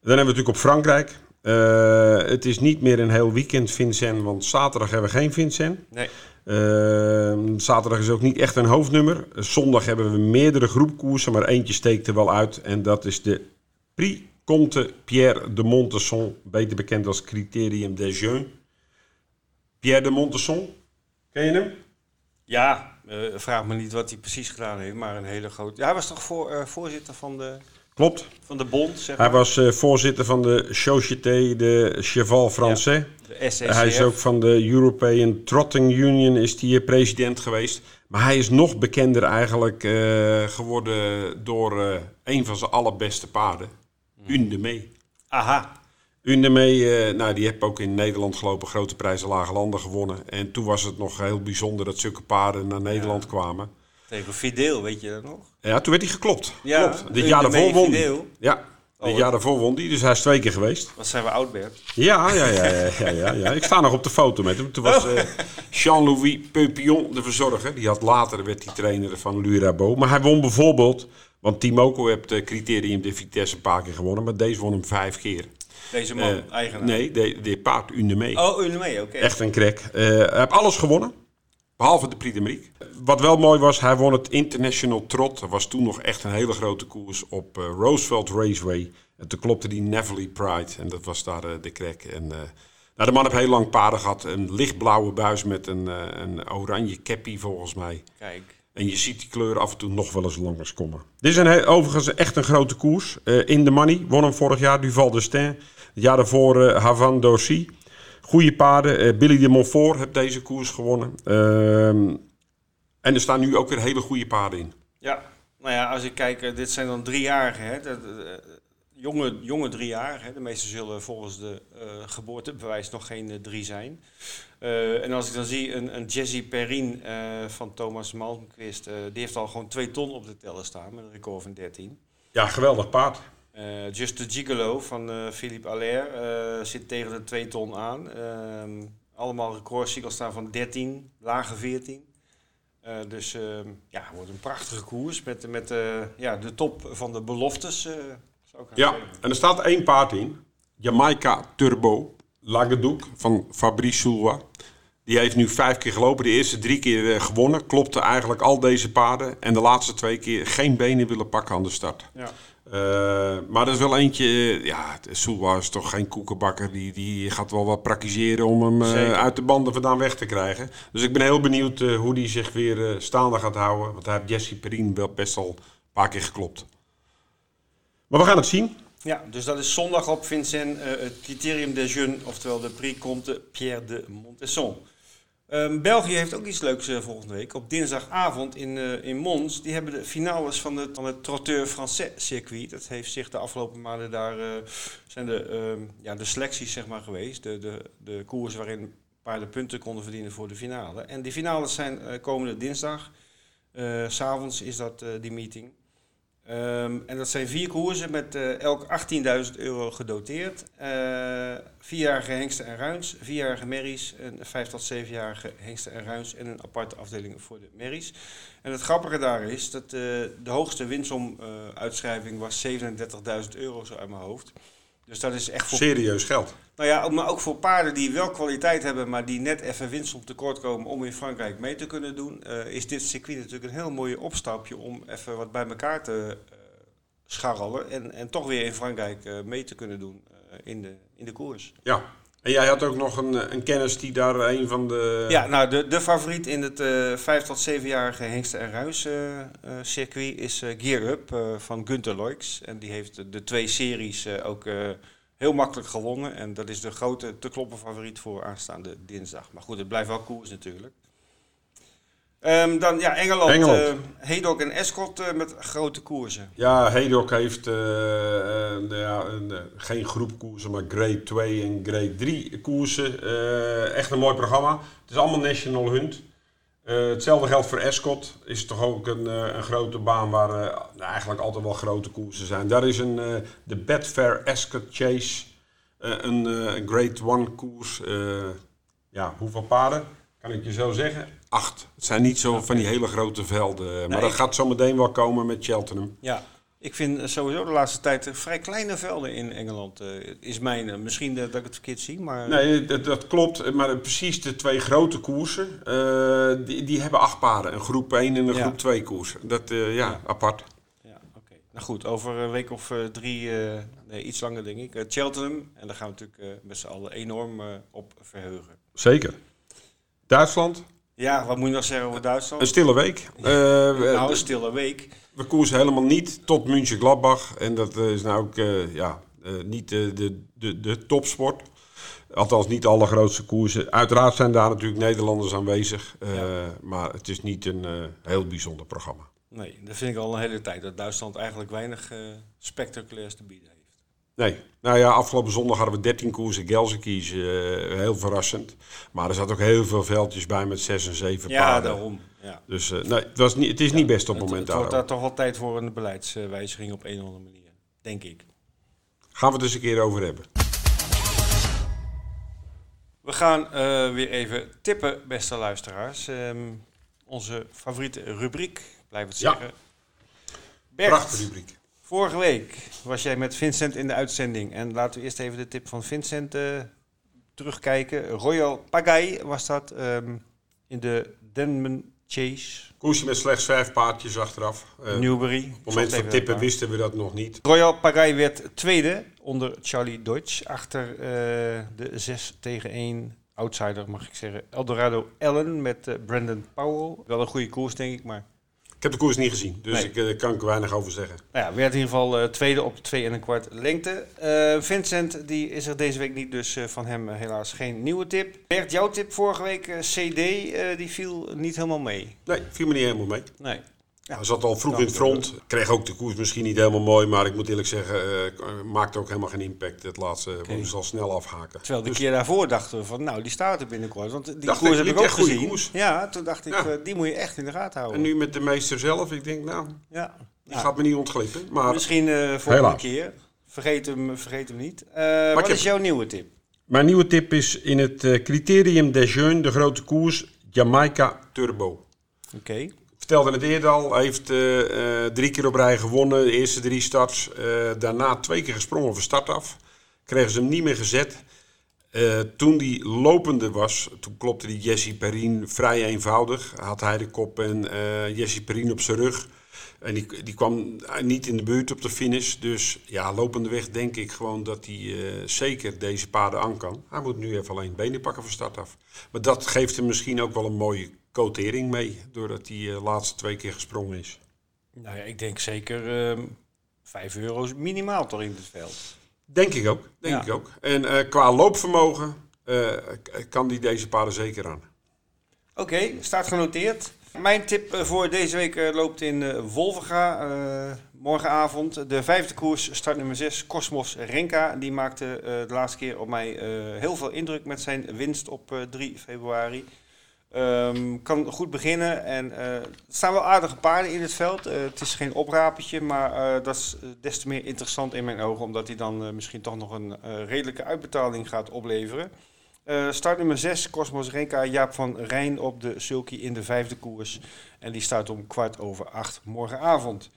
Dan hebben we natuurlijk op Frankrijk. Uh, het is niet meer een heel weekend Vincent, want zaterdag hebben we geen Vincent. Nee. Uh, zaterdag is ook niet echt een hoofdnummer. Zondag hebben we meerdere groepkoersen, maar eentje steekt er wel uit. En dat is de Prix Comte Pierre de Montesson, beter bekend als Criterium des Jeunes. Pierre de Montesson, ken je hem? Ja, uh, vraag me niet wat hij precies gedaan heeft, maar een hele grote... Ja, hij was toch voor, voorzitter van de... Klopt. Van de bond, zeg maar. Hij was uh, voorzitter van de Société de Cheval Français. Ja, hij is ook van de European Trotting Union is hij president geweest. Maar hij is nog bekender eigenlijk uh, geworden door uh, een van zijn allerbeste paarden. Hmm. Undeme. Aha. Undeme, nou, die heb ook in Nederland gelopen, grote prijzen lage landen gewonnen. En toen was het nog heel bijzonder dat zulke paarden naar Nederland ja. kwamen. Tegen Fidel, weet je dat nog? Ja, toen werd hij geklopt. Ja, Klopt. Dit jaar daarvoor won Ja, dit oh, jaar daarvoor won hij, dus hij is twee keer geweest. Wat zijn we oud, Bert? Ja, ja, ja, ja, ja, ja, ja. Ik sta nog op de foto met hem. Toen was uh, Jean-Louis Peupillon de verzorger. Die had later, werd hij trainer van Lurabo. Maar hij won bijvoorbeeld, want Timoco heeft de criterium de Vitesse een paar keer gewonnen. Maar deze won hem vijf keer. Deze man, uh, eigenaar? Nee, de, de paard Unemee. Oh, Unemee, oké. Echt een crack. Uh, hij heeft alles gewonnen. Behalve de Prix de Wat wel mooi was, hij won het International Trot. Dat was toen nog echt een hele grote koers op uh, Roosevelt Raceway. En toen klopte die Neville Pride. En dat was daar uh, de crack. En, uh, nou, de man heeft heel lang paarden gehad. Een lichtblauwe buis met een, een oranje cappy volgens mij. Kijk. En je ziet die kleuren af en toe nog wel eens langers komen. Dit is een, overigens echt een grote koers. in the money. Won hem vorig jaar Duval de Stein. Het jaar daarvoor Havan Dorcy. Goede paarden. Uh, Billy de Montfort heeft deze koers gewonnen. Uh, en er staan nu ook weer hele goede paarden in. Ja, nou ja, als ik kijk, uh, dit zijn dan driejarigen. Hè? De, de, jonge, jonge driejarigen. De meeste zullen volgens de geboortebewijs nog geen drie zijn. en als ik dan zie een, een Jesse Perrin van Thomas Malmquist, die heeft al gewoon twee ton op de teller staan met een record van 13. Ja, geweldig paard. Uh, Just the Gigolo van uh, Philippe Allaire uh, zit tegen de 2 ton aan. Uh, allemaal recordcycles staan van 13, lage 14. dus ehm, ja, het wordt een prachtige koers met, met ja, de top van de beloftes. zou ik ja, zeggen. en er staat één paard in. Jamaica Turbo, Lagedoek van Fabrice Soulwa. Die heeft nu vijf keer gelopen. De eerste drie keer gewonnen. Klopte eigenlijk al deze paarden. En de laatste twee keer geen benen willen pakken aan de start. Ja. Uh, maar dat is wel eentje, ja, Soelwa is toch geen koekenbakker. Die, die gaat wel wat praktiseren om hem uh, uit de banden vandaan weg te krijgen. Dus ik ben heel benieuwd hoe die zich weer staande gaat houden. Want hij heeft Jesse Perrin wel best al een paar keer geklopt. Maar we gaan het zien. Ja, dus dat is zondag op Vincent, het Criterium des Jeunes, oftewel de Prix Comte Pierre de Montesson. Um, België heeft ook iets leuks uh, volgende week. Op dinsdagavond in, uh, in Mons. Die hebben de finales van, van het Trotteur Français circuit. Dat heeft zich de afgelopen maanden daar... Uh, zijn de, ehm, ja, de selecties zeg maar geweest. De, de, de koers waarin paarden punten konden verdienen voor de finale. En die finales zijn komende dinsdag. S'avonds is dat die meeting. Um, en dat zijn vier koersen met uh, elk 18.000 euro gedoteerd. Uh, vierjarige hengsten en ruins, vierjarige merries, een vijf tot zevenjarige hengsten en ruins en een aparte afdeling voor de merries. En het grappige daar is dat uh, de hoogste winstomuitschrijving was 37.000 euro zo uit mijn hoofd. Dus dat is echt voor... Serieus geld. Nou ja, maar ook voor paarden die wel kwaliteit hebben, maar die net even winst op tekort komen om in Frankrijk mee te kunnen doen, uh, is dit circuit natuurlijk een heel mooi opstapje om even wat bij elkaar te uh, scharrelen en, en toch weer in Frankrijk uh, mee te kunnen doen in, de, in de koers. Ja, en jij had ook nog een, een kennis die daar een van de... Ja, nou de, de favoriet in het uh, 5 tot 7-jarige Hengsten en uh, circuit is Gear Up van Gunther Loix. En die heeft de twee series ook heel makkelijk gewonnen. En dat is de grote te kloppen favoriet voor aanstaande dinsdag. Maar goed, het blijft wel koers natuurlijk. Um, dan ja, Engeland. Engeland. Uh, Hedok en Escort uh, met grote koersen. Ja, Hedok heeft uh, ja, een, geen groepkoersen, maar grade 2 en grade 3 koersen. echt een mooi programma. Het is allemaal National Hunt. hetzelfde geldt voor Escort. Is toch ook een, een grote baan waar nou, eigenlijk altijd wel grote koersen zijn. Daar is een, de Betfair Escort Chase. een, een grade 1 koers. ja, hoeveel paarden? Kan ik je zo zeggen? Acht. Het zijn niet zo van die hele grote velden. maar dat gaat zo meteen wel komen met Cheltenham. Ja, ik vind sowieso de laatste tijd vrij kleine velden in Engeland. Uh, is mijn, uh, misschien dat ik het verkeerd zie, maar... Nee, dat, dat klopt. Maar precies de twee grote koersen, uh, die, die hebben acht paarden. Een groep 1 en een groep 2 koersen. Dat, ja, ja, apart. Ja, oké. Nou goed, over een week of drie, nee, iets langer denk ik, Cheltenham. En daar gaan we natuurlijk met z'n allen enorm op verheugen. Zeker. Duitsland? Ja, wat moet je nog zeggen over Duitsland? Een stille week. Uh, nou, een stille week. We koersen helemaal niet tot München-Gladbach. En dat is nou ook uh, ja, uh, niet de, de, de, de topsport. Althans, niet alle grootste koersen. Uiteraard zijn daar natuurlijk Nederlanders aanwezig. Ja. Maar het is niet een heel bijzonder programma. Nee, dat vind ik al een hele tijd. Dat Duitsland eigenlijk weinig spectaculairs te bieden. Nee. Nou ja, afgelopen zondag hadden we 13 koersen Gelsenkirchen. Uh, heel verrassend. Maar er zat ook heel veel veldjes bij met 6 en 7 ja, paarden. Ja, daarom. Ja. Dus uh, nee, het, was niet, het is ja, niet best op het moment Het wordt daar toch wel tijd voor een beleidswijziging op een of andere manier. Denk ik. Gaan we het dus een keer over hebben. We gaan uh, weer even tippen, beste luisteraars. Um, onze favoriete rubriek, blijf het zeggen. Ja. Bert, Prachtige rubriek. Vorige week was jij met Vincent in de uitzending. En laten we eerst even de tip van Vincent uh, terugkijken. Royal Pagay was dat um, in de Denman Chase. Koersje met slechts vijf paardjes achteraf. Uh, Newbury. Op het moment van tippen wisten we dat nog niet. Royal Pagay werd tweede onder Charlie Deutsch. Achter uh, de 6 tegen 1 outsider, mag ik zeggen. Eldorado Allen met Brandon Powell. Wel een goede koers, denk ik, maar ik heb de koers niet gezien, dus ik uh, kan er weinig over zeggen. Nou ja, werd in ieder geval uh, tweede op twee en een kwart lengte. Uh, Vincent die is er deze week niet, dus van hem helaas geen nieuwe tip. Bert, jouw tip vorige week, CD, die viel niet helemaal mee. Nee, viel me niet helemaal mee. Nee. Ja, hij zat al vroeg in het front. Kreeg ook de koers misschien niet helemaal mooi. Maar ik moet eerlijk zeggen, uh, maakte ook helemaal geen impact. Het laatste okay. moest al snel afhaken. Terwijl de dus, keer daarvoor dachten we van, nou, die staat er binnenkort. Want die koers heb ik ook gezien. Koers. Ja, toen dacht ik, ja. uh, die moet je echt in de gaten houden. En nu met de meester zelf, ik denk, nou, ja. die gaat me niet ontglippen. Maar misschien uh, volgende keer. Vergeet hem, vergeet hem niet. wat is jouw nieuwe tip? Mijn nieuwe tip is in het Criterium des Jeunes, de grote koers, Jamaica Turbo. Oké. Okay vertelde het eerder al, heeft uh, uh, drie keer op rij gewonnen, de eerste drie starts. Uh, daarna twee keer gesprongen van start af. Kregen ze hem niet meer gezet. toen die lopende was, toen klopte die Jesse Perrin vrij eenvoudig. Had hij de kop en Jesse Perrin op zijn rug. En die, die kwam niet in de buurt op de finish. Dus ja, lopende weg denk ik gewoon dat hij zeker deze paarden aan kan. Hij moet nu even alleen benen pakken van start af. Maar dat geeft hem misschien ook wel een mooie quotering mee, doordat hij de uh, laatste twee keer gesprongen is. Nou ja, ik denk zeker uh, 5 euro minimaal toch in het veld. Denk ik ook, denk ja. ik ook. En uh, qua loopvermogen uh, kan die deze paarden zeker aan. Oké, okay, staat genoteerd. Mijn tip eh, voor deze week loopt in Wolvenga. morgenavond de vijfde koers, start nummer 6, Cosmos Renka. Die maakte de laatste keer op mij heel veel indruk met zijn winst op 3 februari. Um, kan goed beginnen en uh, er staan wel aardige paarden in het veld. Uh, het is geen oprapertje, maar uh, dat is des te meer interessant in mijn ogen, omdat hij dan misschien toch nog een redelijke uitbetaling gaat opleveren. start nummer 6, Cosmos Renka, Jaap van Rijn op de Sulky in de vijfde koers. En die start om kwart over acht morgenavond.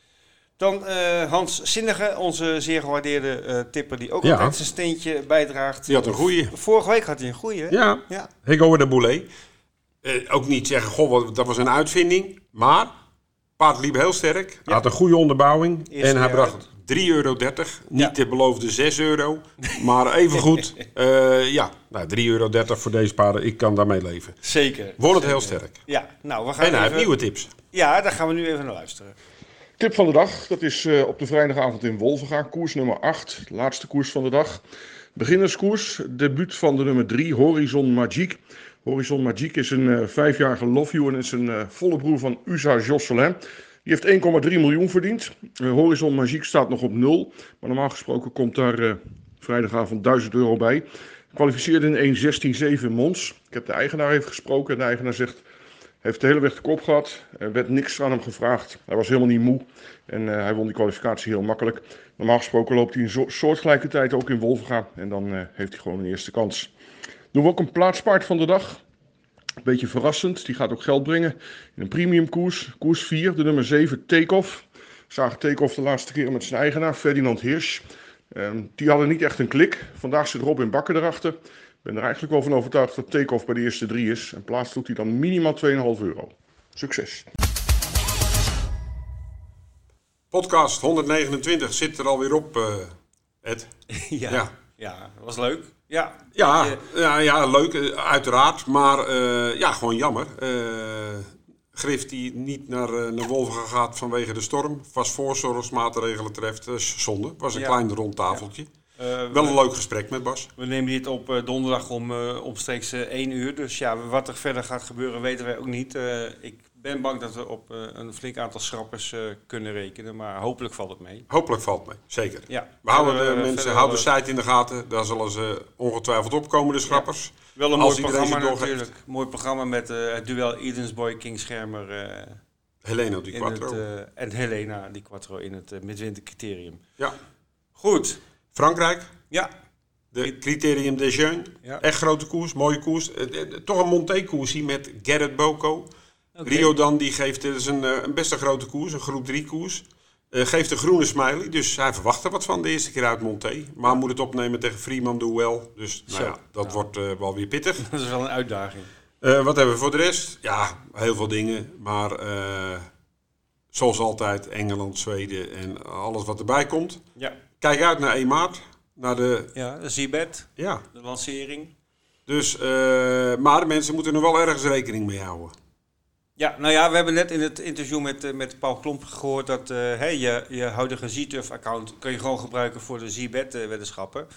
Dan uh, Hans Zinnige, onze zeer gewaardeerde uh, tipper, die ook altijd zijn steentje bijdraagt. Die had een goeie. Vorige week had hij een goeie. Ja, ja. De Boulet. Uh, ook niet zeggen, goh, dat was een uitvinding. Maar, paard liep heel sterk. Hij had een goede onderbouwing. en hij bracht 3,30 euro. Niet de beloofde 6 euro. Maar even goed. ja, nou, 3,30 euro voor deze paarden. Ik kan daarmee leven. Zeker. Wordt het heel sterk. Ja, nou, we gaan en hij heeft nieuwe tips. Ja, daar gaan we nu even naar luisteren. Tip van de dag, dat is uh, op de vrijdagavond in Wolvenga, koers nummer 8, laatste koers van de dag. Beginnerskoers, debuut van de nummer 3, Horizon Magique. Horizon Magique is een uh, vijfjarige love you en is een uh, volle broer van USA Josselin. Die heeft 1,3 miljoen verdiend. Horizon Magique staat nog op 0, maar normaal gesproken komt daar vrijdagavond 1000 euro bij. Kwalificeerde in 1.16.7 Mons. Ik heb de eigenaar even gesproken en de eigenaar zegt heeft de hele weg de kop gehad. Er werd niks aan hem gevraagd. Hij was helemaal niet moe. En hij won die kwalificatie heel makkelijk. Normaal gesproken loopt hij een soortgelijke tijd ook in Wolvenga. En dan heeft hij gewoon een eerste kans. Doen we ook een plaatspaard van de dag. Een beetje verrassend. Die gaat ook geld brengen. In een premium koers. Koers 4, de nummer 7, Takeoff. Zagen Takeoff de laatste keer met zijn eigenaar, Ferdinand Hirsch. Um, die hadden niet echt een klik. Vandaag zit Robin Bakker erachter. Ik ben er eigenlijk wel van overtuigd dat take-off bij de eerste drie is. En plaats doet hij dan minimaal 2,5 euro. Succes! Podcast 129 zit er alweer op, uh, Ed. ja, ja. ja, was leuk. Ja, ja, ja, ja leuk, eh, uiteraard. Maar uh, ja, gewoon jammer. Uh, Griff die niet naar, naar Wolven gaat vanwege de storm. Vast voorzorgsmaatregelen treft. zonde. was een ja. klein rond tafeltje. Ja. Wel een leuk gesprek met Bas. We nemen dit op donderdag om omstreeks 1 uur. Dus ja, wat er verder gaat gebeuren weten wij ook niet. ik ben bang dat we op een flink aantal schrappers kunnen rekenen. Maar hopelijk valt het mee. Hopelijk valt het mee, zeker. Ja. We houden de mensen, houden de site in de gaten. Daar zullen ze ongetwijfeld opkomen, de schrappers. Ja. Wel een mooi programma natuurlijk. Mooi programma met het duel Edensboy King Schermer. Helena Di Quattro. Het, en Helena Di Quattro in het midwintercriterium. Ja. Goed. Frankrijk. Ja. De Criterium de Jeune. Ja. Echt grote koers, mooie koers. Eh, eh, toch een Monté-koersie met Gerrit Boko. Okay. Rio dan die geeft, het is een, eh, een best een grote koers, een groep 3 koers. Uh, geeft een groene smiley, dus hij verwacht er wat van de eerste keer uit Monté. Maar moet het opnemen tegen Freeman Duel. Dus nou ja, dat wordt uh, wel weer pittig. Dat is wel een uitdaging. Uh, wat hebben we voor de rest? Ja, heel veel dingen. Maar zoals altijd, Engeland, Zweden en alles wat erbij komt. Ja. Kijk uit naar 1 maart. Naar de... Ja, de Zibet. Ja. De lancering. Dus, maar de mensen moeten er wel ergens rekening mee houden. Ja, nou ja, we hebben net in het interview met, uh, met Paul Klomp gehoord dat hey, je, je huidige ZTUF-account kun je gewoon gebruiken voor de Zibet-weddenschappen.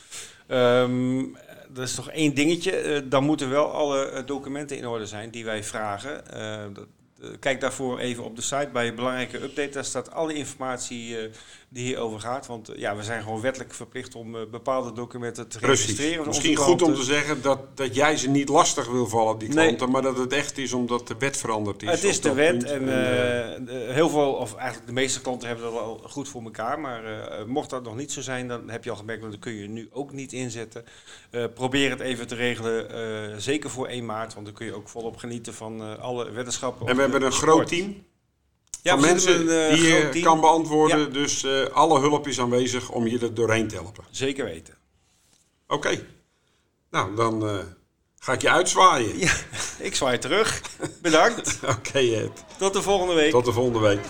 Um, dat is toch één dingetje. dan moeten wel alle documenten in orde zijn die wij vragen. Dat, kijk daarvoor even op de site bij belangrijke update. Daar staat alle informatie die hierover gaat. Want eh, ja, we zijn gewoon wettelijk verplicht om uh, bepaalde documenten te Precies. registreren. Misschien goed om te zeggen dat, dat jij ze niet lastig wil vallen, die klanten, maar dat het echt is omdat de wet veranderd is. Het is de wet en, uh, heel veel, of eigenlijk de meeste klanten hebben dat wel goed voor elkaar. Maar mocht dat nog niet zo zijn, dan heb je al gemerkt, dat dat kun je nu ook niet inzetten. probeer het even te regelen, zeker voor 1 maart, want dan kun je ook volop genieten van alle weddenschappen. En we hebben een groot team van mensen een, uh, die je kan beantwoorden. Dus uh, alle hulp is aanwezig om je er doorheen te helpen. Zeker weten. Oké. Okay. Nou, dan uh, ga ik je uitzwaaien. Ja, ik zwaai terug. Bedankt. Oké, okay, Ed. Tot de volgende week. Tot de volgende week.